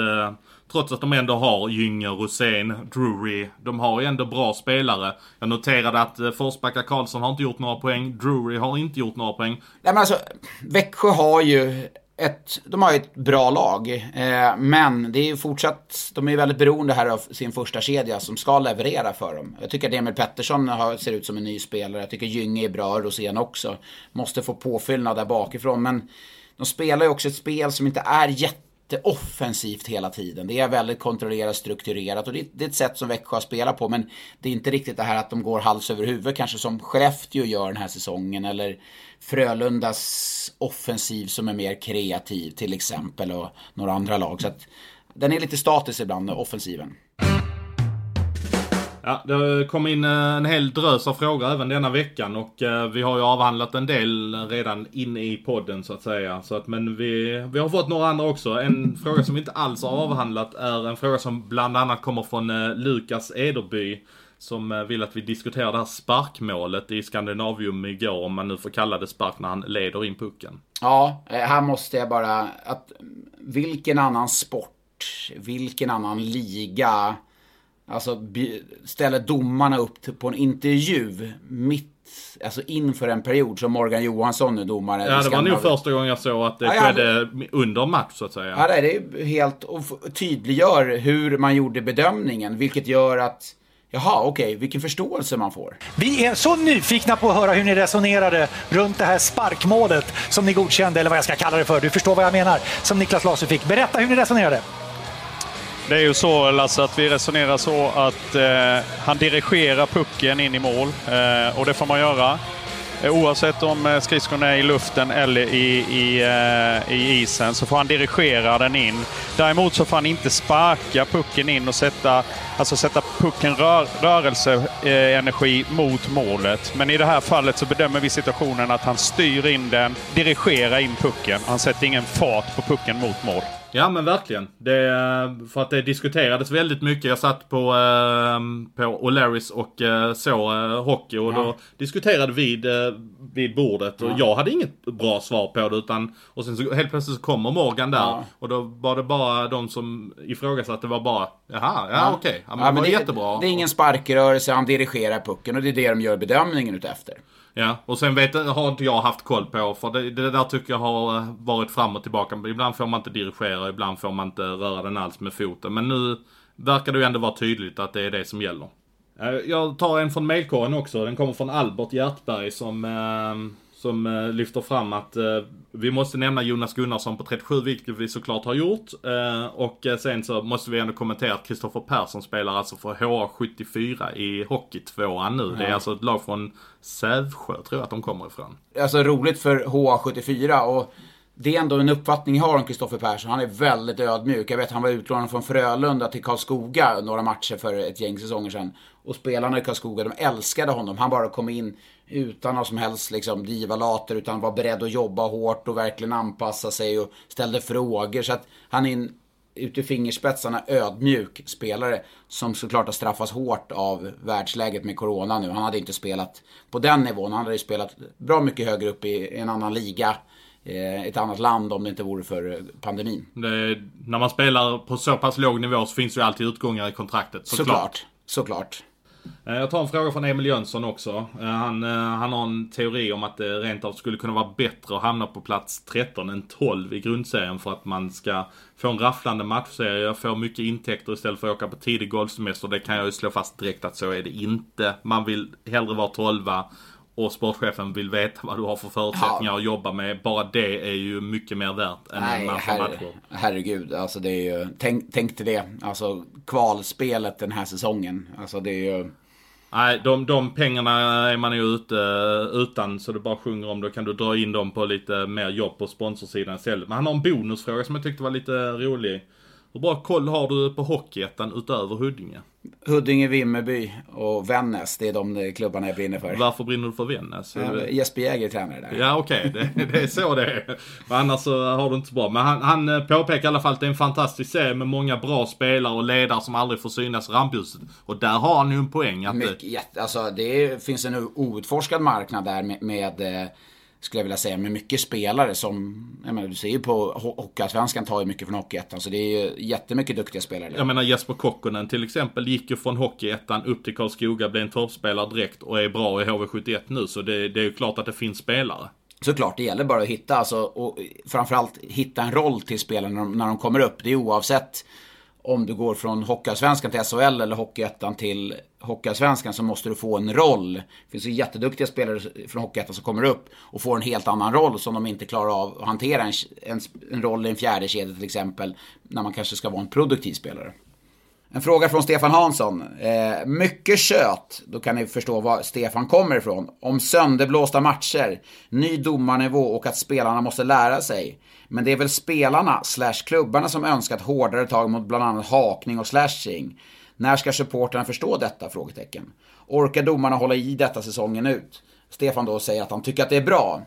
Trots att de ändå har Gynge, Rosén, Drury. De har ju ändå bra spelare. Jag noterade att Forsbacka Karlsson har inte gjort några poäng. Drury har inte gjort några poäng. Nej men alltså, Växjö har ju ett, de har ju ett bra lag, eh, men det är ju fortsatt, de är ju väldigt beroende här av sin första kedja som ska leverera för dem. Jag tycker att Emil Pettersson har, ser ut som en ny spelare, jag tycker Gynge är bra, Rosén också. Måste få påfyllnad där bakifrån, men de spelar ju också ett spel som inte är jätteoffensivt hela tiden. Det är väldigt kontrollerat, strukturerat och det, det är ett sätt som Växjö spelar på. Men det är inte riktigt det här att de går hals över huvud kanske som Skellefteå gör den här säsongen. Eller Frölundas offensiv som är mer kreativ till exempel och några andra lag. Så att den är lite statisk ibland, offensiven. Ja, det kom in eh, en hel drös av frågor även denna veckan och eh, vi har ju avhandlat en del redan inne i podden så att säga. Så att, men vi, vi har fått några andra också. En fråga som vi inte alls har avhandlat är en fråga som bland annat kommer från eh, Lukas Ederby. Som vill att vi diskuterar det här sparkmålet i Skandinavium igår, om man nu får kalla det spark när han leder in pucken. Ja, här måste jag bara, att vilken annan sport, vilken annan liga Alltså ställer domarna upp på en intervju mitt Alltså inför en period som Morgan Johansson är domare. Ja, det var nog första gången jag såg att det ja, skedde ja, under match så att säga. Ja, det är helt och tydliggör hur man gjorde bedömningen, vilket gör att Jaha, okej, okay, vilken förståelse man får. Vi är så nyfikna på att höra hur ni resonerade runt det här sparkmålet som ni godkände, eller vad jag ska kalla det för. Du förstår vad jag menar, som Niklas Laser fick. Berätta hur ni resonerade. Det är ju så Lasse att vi resonerar så att eh, han dirigerar pucken in i mål eh, och det får man göra. Eh, oavsett om eh, skridskon är i luften eller i, i, eh, i isen så får han dirigera den in. Däremot så får han inte sparka pucken in och sätta, alltså sätta pucken rör, rörelseenergi mot målet. Men i det här fallet så bedömer vi situationen att han styr in den, dirigerar in pucken. Han sätter ingen fart på pucken mot mål. Ja men verkligen. Det, för att det diskuterades väldigt mycket. Jag satt på, eh, på O'Larrys och eh, såg eh, hockey och ja. då diskuterade vi vid, vid bordet och ja. jag hade inget bra svar på det utan och sen så helt plötsligt så kommer Morgan där ja. och då var det bara de som ifrågasatte var bara jaha, ja, ja. okej, okay. Ja, men, ja, men det var det, jättebra. Det är ingen sparkrörelse, han dirigerar pucken och det är det de gör bedömningen utefter. Ja, och sen vet, har inte jag haft koll på för det, det där tycker jag har varit fram och tillbaka. Ibland får man inte dirigera, ibland får man inte röra den alls med foten. Men nu verkar det ju ändå vara tydligt att det är det som gäller. Eh, jag tar en från mailkorgen också. Den kommer från Albert Hjärtberg som eh, som eh, lyfter fram att eh, vi måste nämna Jonas Gunnarsson på 37, vilket vi såklart har gjort. Eh, och eh, sen så måste vi ändå kommentera att Kristoffer Persson spelar alltså för HA74 i Hockeytvåan nu. Ja. Det är alltså ett lag från Sävsjö, tror jag att de kommer ifrån. Alltså roligt för HA74 och det är ändå en uppfattning jag har om Kristoffer Persson. Han är väldigt ödmjuk. Jag vet han var utlånad från Frölunda till Karlskoga några matcher för ett gäng säsonger sedan. Och spelarna i Karlskoga, de älskade honom. Han bara kom in utan något som helst liksom, divalater, utan var beredd att jobba hårt och verkligen anpassa sig och ställde frågor. Så att han är en ut i fingerspetsarna ödmjuk spelare som såklart har straffats hårt av världsläget med Corona nu. Han hade inte spelat på den nivån. Han hade ju spelat bra mycket högre upp i en annan liga eh, ett annat land om det inte vore för pandemin. Det, när man spelar på så pass låg nivå så finns det ju alltid utgångar i kontraktet. Såklart. såklart. såklart. Eh, jag tar en fråga från Emil Jönsson också. Eh, han, eh, han har en teori om att det rent av skulle kunna vara bättre att hamna på plats 13 än 12 i grundserien för att man ska få en rafflande matchserie, få mycket intäkter istället för att åka på tidig golfsemester. Det kan jag ju slå fast direkt att så är det inte. Man vill hellre vara 12 och sportchefen vill veta vad du har för förutsättningar ja. att jobba med. Bara det är ju mycket mer värt än Nej, en massa herre, matcher. Herregud, alltså det är ju, tänk, tänk till det. Alltså kvalspelet den här säsongen. Alltså det är ju... Nej, de, de pengarna är man ju ute utan så det bara sjunger om. Då kan du dra in dem på lite mer jobb på sponsorsidan istället. Men han har en bonusfråga som jag tyckte var lite rolig. Hur bra koll har du på Hockeyettan utöver Huddinge? Huddinge, Vimmerby och Vännäs. Det är de klubbarna jag brinner för. Varför brinner du för Vännäs? Ja, Jesper Jäger tränar där. Ja okej, okay. det, det, är så det är. Men annars så har du inte så bra. Men han, han eh, påpekar i alla fall att det är en fantastisk serie med många bra spelare och ledare som aldrig får synas i rampljuset. Och där har han ju en poäng. Att Mycket, alltså det finns en outforskad marknad där med, med eh, skulle jag vilja säga, med mycket spelare som, jag menar, du ser ju på Hockeyallsvenskan tar ju mycket från Hockeyettan, så det är ju jättemycket duktiga spelare. Där. Jag menar Jesper Kokkonen till exempel gick ju från Hockeyettan upp till Karlskoga, blev en toppspelare direkt och är bra i HV71 nu, så det, det är ju klart att det finns spelare. Såklart, det gäller bara att hitta, alltså, och framförallt hitta en roll till spelarna när de, när de kommer upp. Det är oavsett om du går från Hockeyallsvenskan till SHL eller Hockeyettan till Hockeyallsvenskan så måste du få en roll. Det finns ju jätteduktiga spelare från Hockeyettan som kommer upp och får en helt annan roll som de inte klarar av att hantera. En, en, en roll i en fjärde kedja till exempel, när man kanske ska vara en produktiv spelare. En fråga från Stefan Hansson. Eh, mycket kött, då kan ni förstå var Stefan kommer ifrån. Om sönderblåsta matcher, ny domarnivå och att spelarna måste lära sig. Men det är väl spelarna, slash klubbarna, som önskat hårdare tag mot bland annat hakning och slashing. När ska supporterna förstå detta? Frågetecken. Orkar domarna hålla i detta säsongen ut? Stefan då säger att han tycker att det är bra.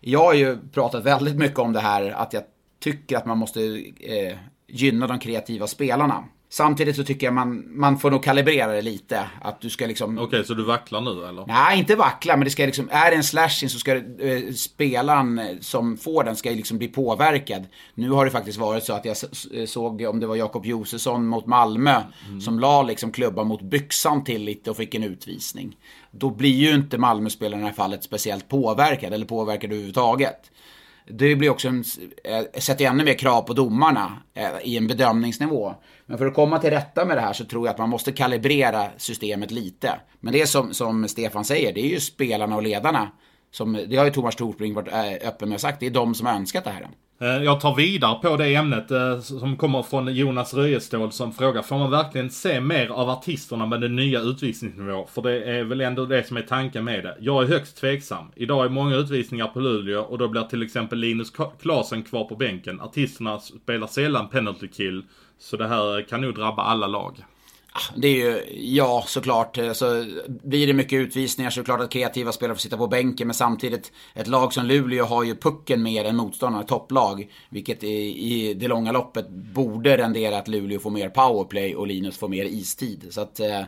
Jag har ju pratat väldigt mycket om det här, att jag tycker att man måste eh, gynna de kreativa spelarna. Samtidigt så tycker jag man, man får nog kalibrera det lite. Att du ska liksom... Okej, okay, så du vacklar nu eller? Nej, inte vackla, men det ska liksom, är det en slashing så ska eh, spelaren som får den ska liksom bli påverkad. Nu har det faktiskt varit så att jag eh, såg, om det var Jakob Josefsson mot Malmö, mm. som la liksom klubban mot byxan till lite och fick en utvisning. Då blir ju inte Malmö-spelaren i det här fallet speciellt påverkad, eller påverkad överhuvudtaget det blir också en, eh, sätter ännu mer krav på domarna eh, i en bedömningsnivå. Men för att komma till rätta med det här så tror jag att man måste kalibrera systemet lite. Men det är som, som Stefan säger, det är ju spelarna och ledarna. Som, det har ju Thomas Torsbring varit eh, öppen med och sagt, det är de som har önskat det här. Eh, jag tar vidare på det ämnet eh, som kommer från Jonas Röjestål som frågar, får man verkligen se mer av artisterna med den nya utvisningsnivå? För det är väl ändå det som är tanken med det. Jag är högst tveksam. Idag är många utvisningar på Luleå och då blir till exempel Linus Klasen kvar på bänken. Artisterna spelar sällan penalty kill. Så det här kan nog drabba alla lag. Ah, det är ju, ja såklart. Eh, så blir det mycket utvisningar så är det klart att kreativa spelare får sitta på bänken. Men samtidigt, ett lag som Luleå har ju pucken mer än motståndarna, topplag. Vilket i, i det långa loppet borde rendera att Luleå får mer powerplay och Linus får mer istid. Så att eh,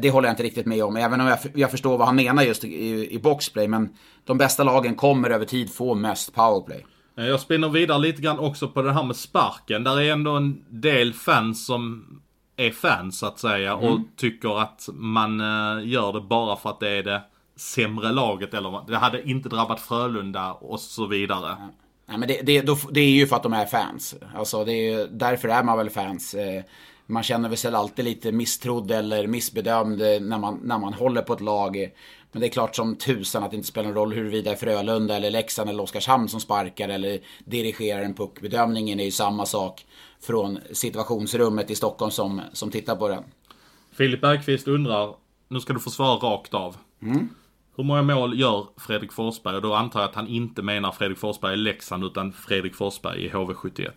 det håller jag inte riktigt med om. Även om jag, jag förstår vad han menar just i, i boxplay. Men de bästa lagen kommer över tid få mest powerplay. Jag spinner vidare lite grann också på det här med sparken. Där är ändå en del fans som är fans så att säga mm. och tycker att man uh, gör det bara för att det är det sämre laget eller det hade inte drabbat Frölunda och så vidare. Ja. Nej, men det, det, då, det är ju för att de är fans. Alltså det är, därför är man väl fans. Eh, man känner väl sig alltid lite misstrodd eller missbedömd när man, när man håller på ett lag. Men det är klart som tusan att det inte spelar någon roll huruvida det är Frölunda eller Leksand eller Oskarshamn som sparkar eller dirigerar en puck. Bedömningen är ju samma sak från situationsrummet i Stockholm som, som tittar på den. Filip Bergqvist undrar, nu ska du få svara rakt av. Mm. Hur många mål gör Fredrik Forsberg? Och då antar jag att han inte menar Fredrik Forsberg i Leksand utan Fredrik Forsberg i HV71.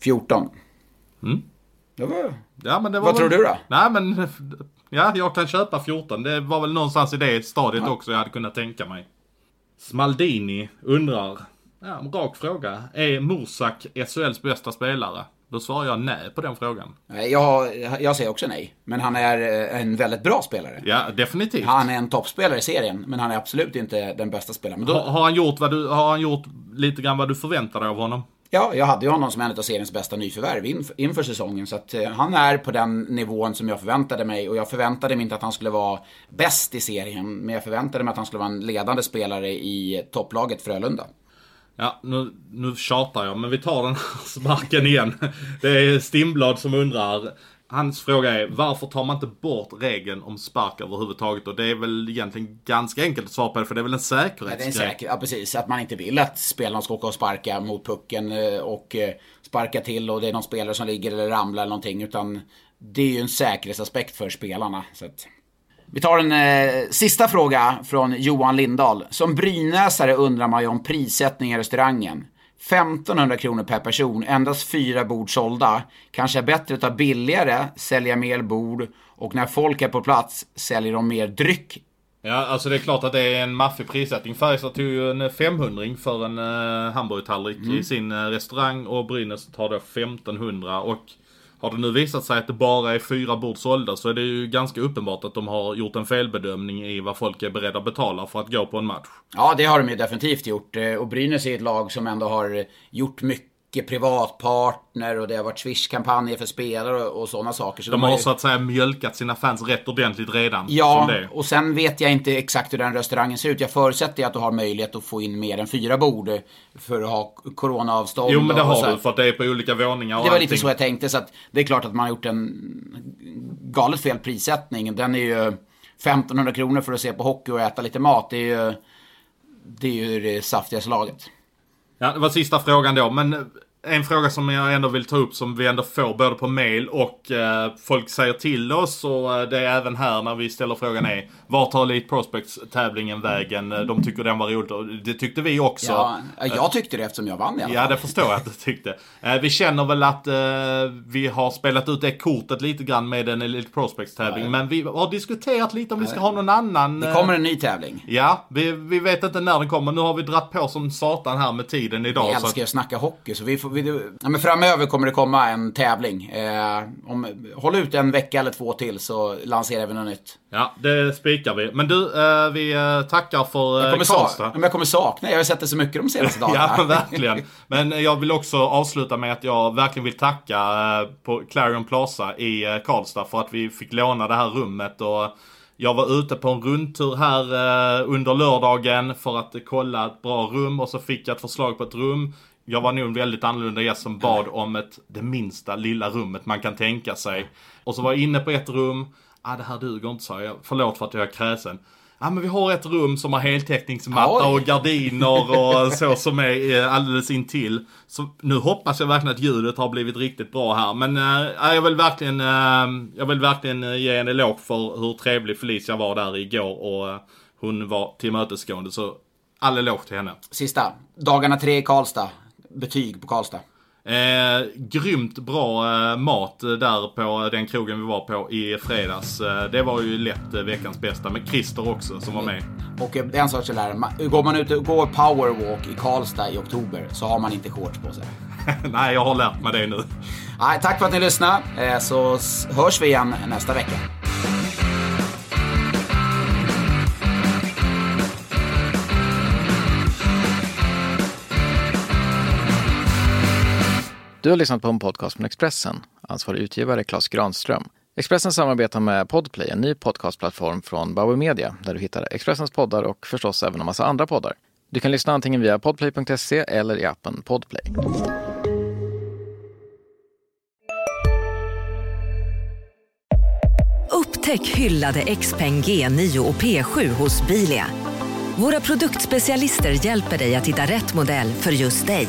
14. Mm. Det var... Ja, men det var Vad tror väl... du då? Nej men, ja jag kan köpa 14. Det var väl någonstans i det stadiet också jag hade kunnat tänka mig. Smaldini undrar, ja en rak fråga. Är Mursak SHLs bästa spelare? Då svarar jag nej på den frågan. Jag, jag säger också nej. Men han är eh, en väldigt bra spelare. Ja, definitivt. Han är en toppspelare i serien, men han är absolut inte den bästa spelaren. Då, Har, har, han gjort vad du, har han gjort lite grann vad du förväntar dig av honom? Ja, jag hade ju honom som en av seriens bästa nyförvärv inf inför säsongen. Så att eh, han är på den nivån som jag förväntade mig. Och jag förväntade mig inte att han skulle vara bäst i serien. Men jag förväntade mig att han skulle vara en ledande spelare i topplaget Frölunda. Ja, nu, nu tjatar jag, men vi tar den här sparken igen. Det är Stimblad som undrar. Hans fråga är, varför tar man inte bort regeln om spark överhuvudtaget? Och det är väl egentligen ganska enkelt att svara på det, för det är väl en Ja, det är säkerhetsgrej. en säker, ja, precis. Att man inte vill att spelarna ska åka och sparka mot pucken eh, och eh, sparka till och det är någon spelare som ligger eller ramlar eller någonting. Utan det är ju en säkerhetsaspekt för spelarna. Så att... Vi tar en eh, sista fråga från Johan Lindahl. Som brynäsare undrar man ju om prissättning i restaurangen. 1500 kronor per person, endast fyra bord sålda. Kanske är bättre att ta billigare, sälja mer bord och när folk är på plats säljer de mer dryck Ja, alltså det är klart att det är en maffig prissättning. Färjestad tog ju en 500 för en uh, hamburgertallrik Mm. i sin eh, restaurang och Brynäs tar då 1500 och har det nu visat sig att det bara är fyra bord sålda så är det ju ganska uppenbart att de har gjort en felbedömning i vad folk är beredda att betala för att gå på en match. Ja, det har de ju definitivt gjort. Eh, och Brynäs är ett lag som ändå har eh, gjort mycket privatpartner och det har varit Swish-kampanjer för spelare och, och sådana saker. Så De har ju- så att säga mjölkat sina fans rätt ordentligt redan. Ja, och sen vet jag inte exakt hur den restaurangen ser ut. Jag förutsätter att du har möjlighet att få in mer än fyra bord för att ha coronaavstånd. Jo men det har du för att det är på olika våningar och Det var lite allting. så jag tänkte, så att det är klart att man har gjort en galet fel prissättning. Den är ju 1500 kronor för att se på hockey och äta lite mat. Det är ju det, är ju det saftigaste laget. Ja, det var sista frågan då. Men en fråga som jag ändå vill ta upp som vi ändå får både på mail och eh, folk säger till oss och eh, det är även här när vi ställer frågan är Var tar Elite Prospects tävlingen vägen? Eh, De tycker den var rolig det tyckte vi också. Ja, jag tyckte det eftersom jag vann i alla Ja, fall. det förstår jag att du tyckte. Eh, vi känner väl att eh, vi har spelat ut det kortet lite grann med en Elite Prospects tävling. Ja, ja. Men vi har diskuterat lite om vi ska ha någon annan. Det eh, kommer en ny tävling. Ja, vi, vi vet inte när den kommer. Nu har vi dratt på som satan här med tiden idag. Så älskar att- att snacka hockey, så vi får, vi, ja, framöver kommer det komma en tävling. Eh, om, håll ut en vecka eller två till så lanserar vi något nytt. Ja, det spikar vi. Men du, eh, vi eh, tackar för Jag eh, kommer, Karlstad. men jag kommer sakna, jag har sett det så mycket de senaste dagarna. Ja, verkligen. Men jag vill också avsluta med att jag verkligen vill tacka eh, på Clarion Plaza i eh, Karlstad för att vi fick låna det här rummet. Och jag var ute på en rundtur här eh, under lördagen för att kolla ett bra rum och så fick jag ett förslag på ett rum. Jag var nog en väldigt annorlunda gäst som bad om ett, det minsta lilla rummet man kan tänka sig. Och så var jag inne på ett rum. Ah, det här duger inte, sa jag. Förlåt för att jag är kräsen. Ja men vi har ett rum som har heltäckningsmatta Oj. och gardiner och så som är eh, alldeles intill. Så nu hoppas jag verkligen att ljudet har blivit riktigt bra här. Men äh, jag vill verkligen, äh, jag vill verkligen ge en eloge för hur trevlig Felicia var där igår och äh, hon var tillmötesgående. Så all eloge till henne. Sista, dagarna tre i Karlstad. Betyg på Karlstad. Eh, grymt bra eh, mat där på den krogen vi var på i fredags. Eh, det var ju lätt eh, veckans bästa. Med Christer också som var med. Och eh, en sak lär mig. Går man ut och går powerwalk i Karlstad i oktober så har man inte shorts på sig. Nej, jag har lärt mig det nu. Nej, tack för att ni lyssnade. Eh, Så hörs vi igen nästa vecka. Du har lyssnat på en podcast från Expressen. Ansvarig utgivare Klas Granström. Expressen samarbetar med Podplay, en ny podcastplattform från Bauer Media, där du hittar Expressens poddar och förstås även en massa andra poddar. Du kan lyssna antingen via podplay.se eller i appen Podplay. Upptäck hyllade XPeng G9 och P7 hos Bilia. Våra produktspecialister hjälper dig att hitta rätt modell för just dig.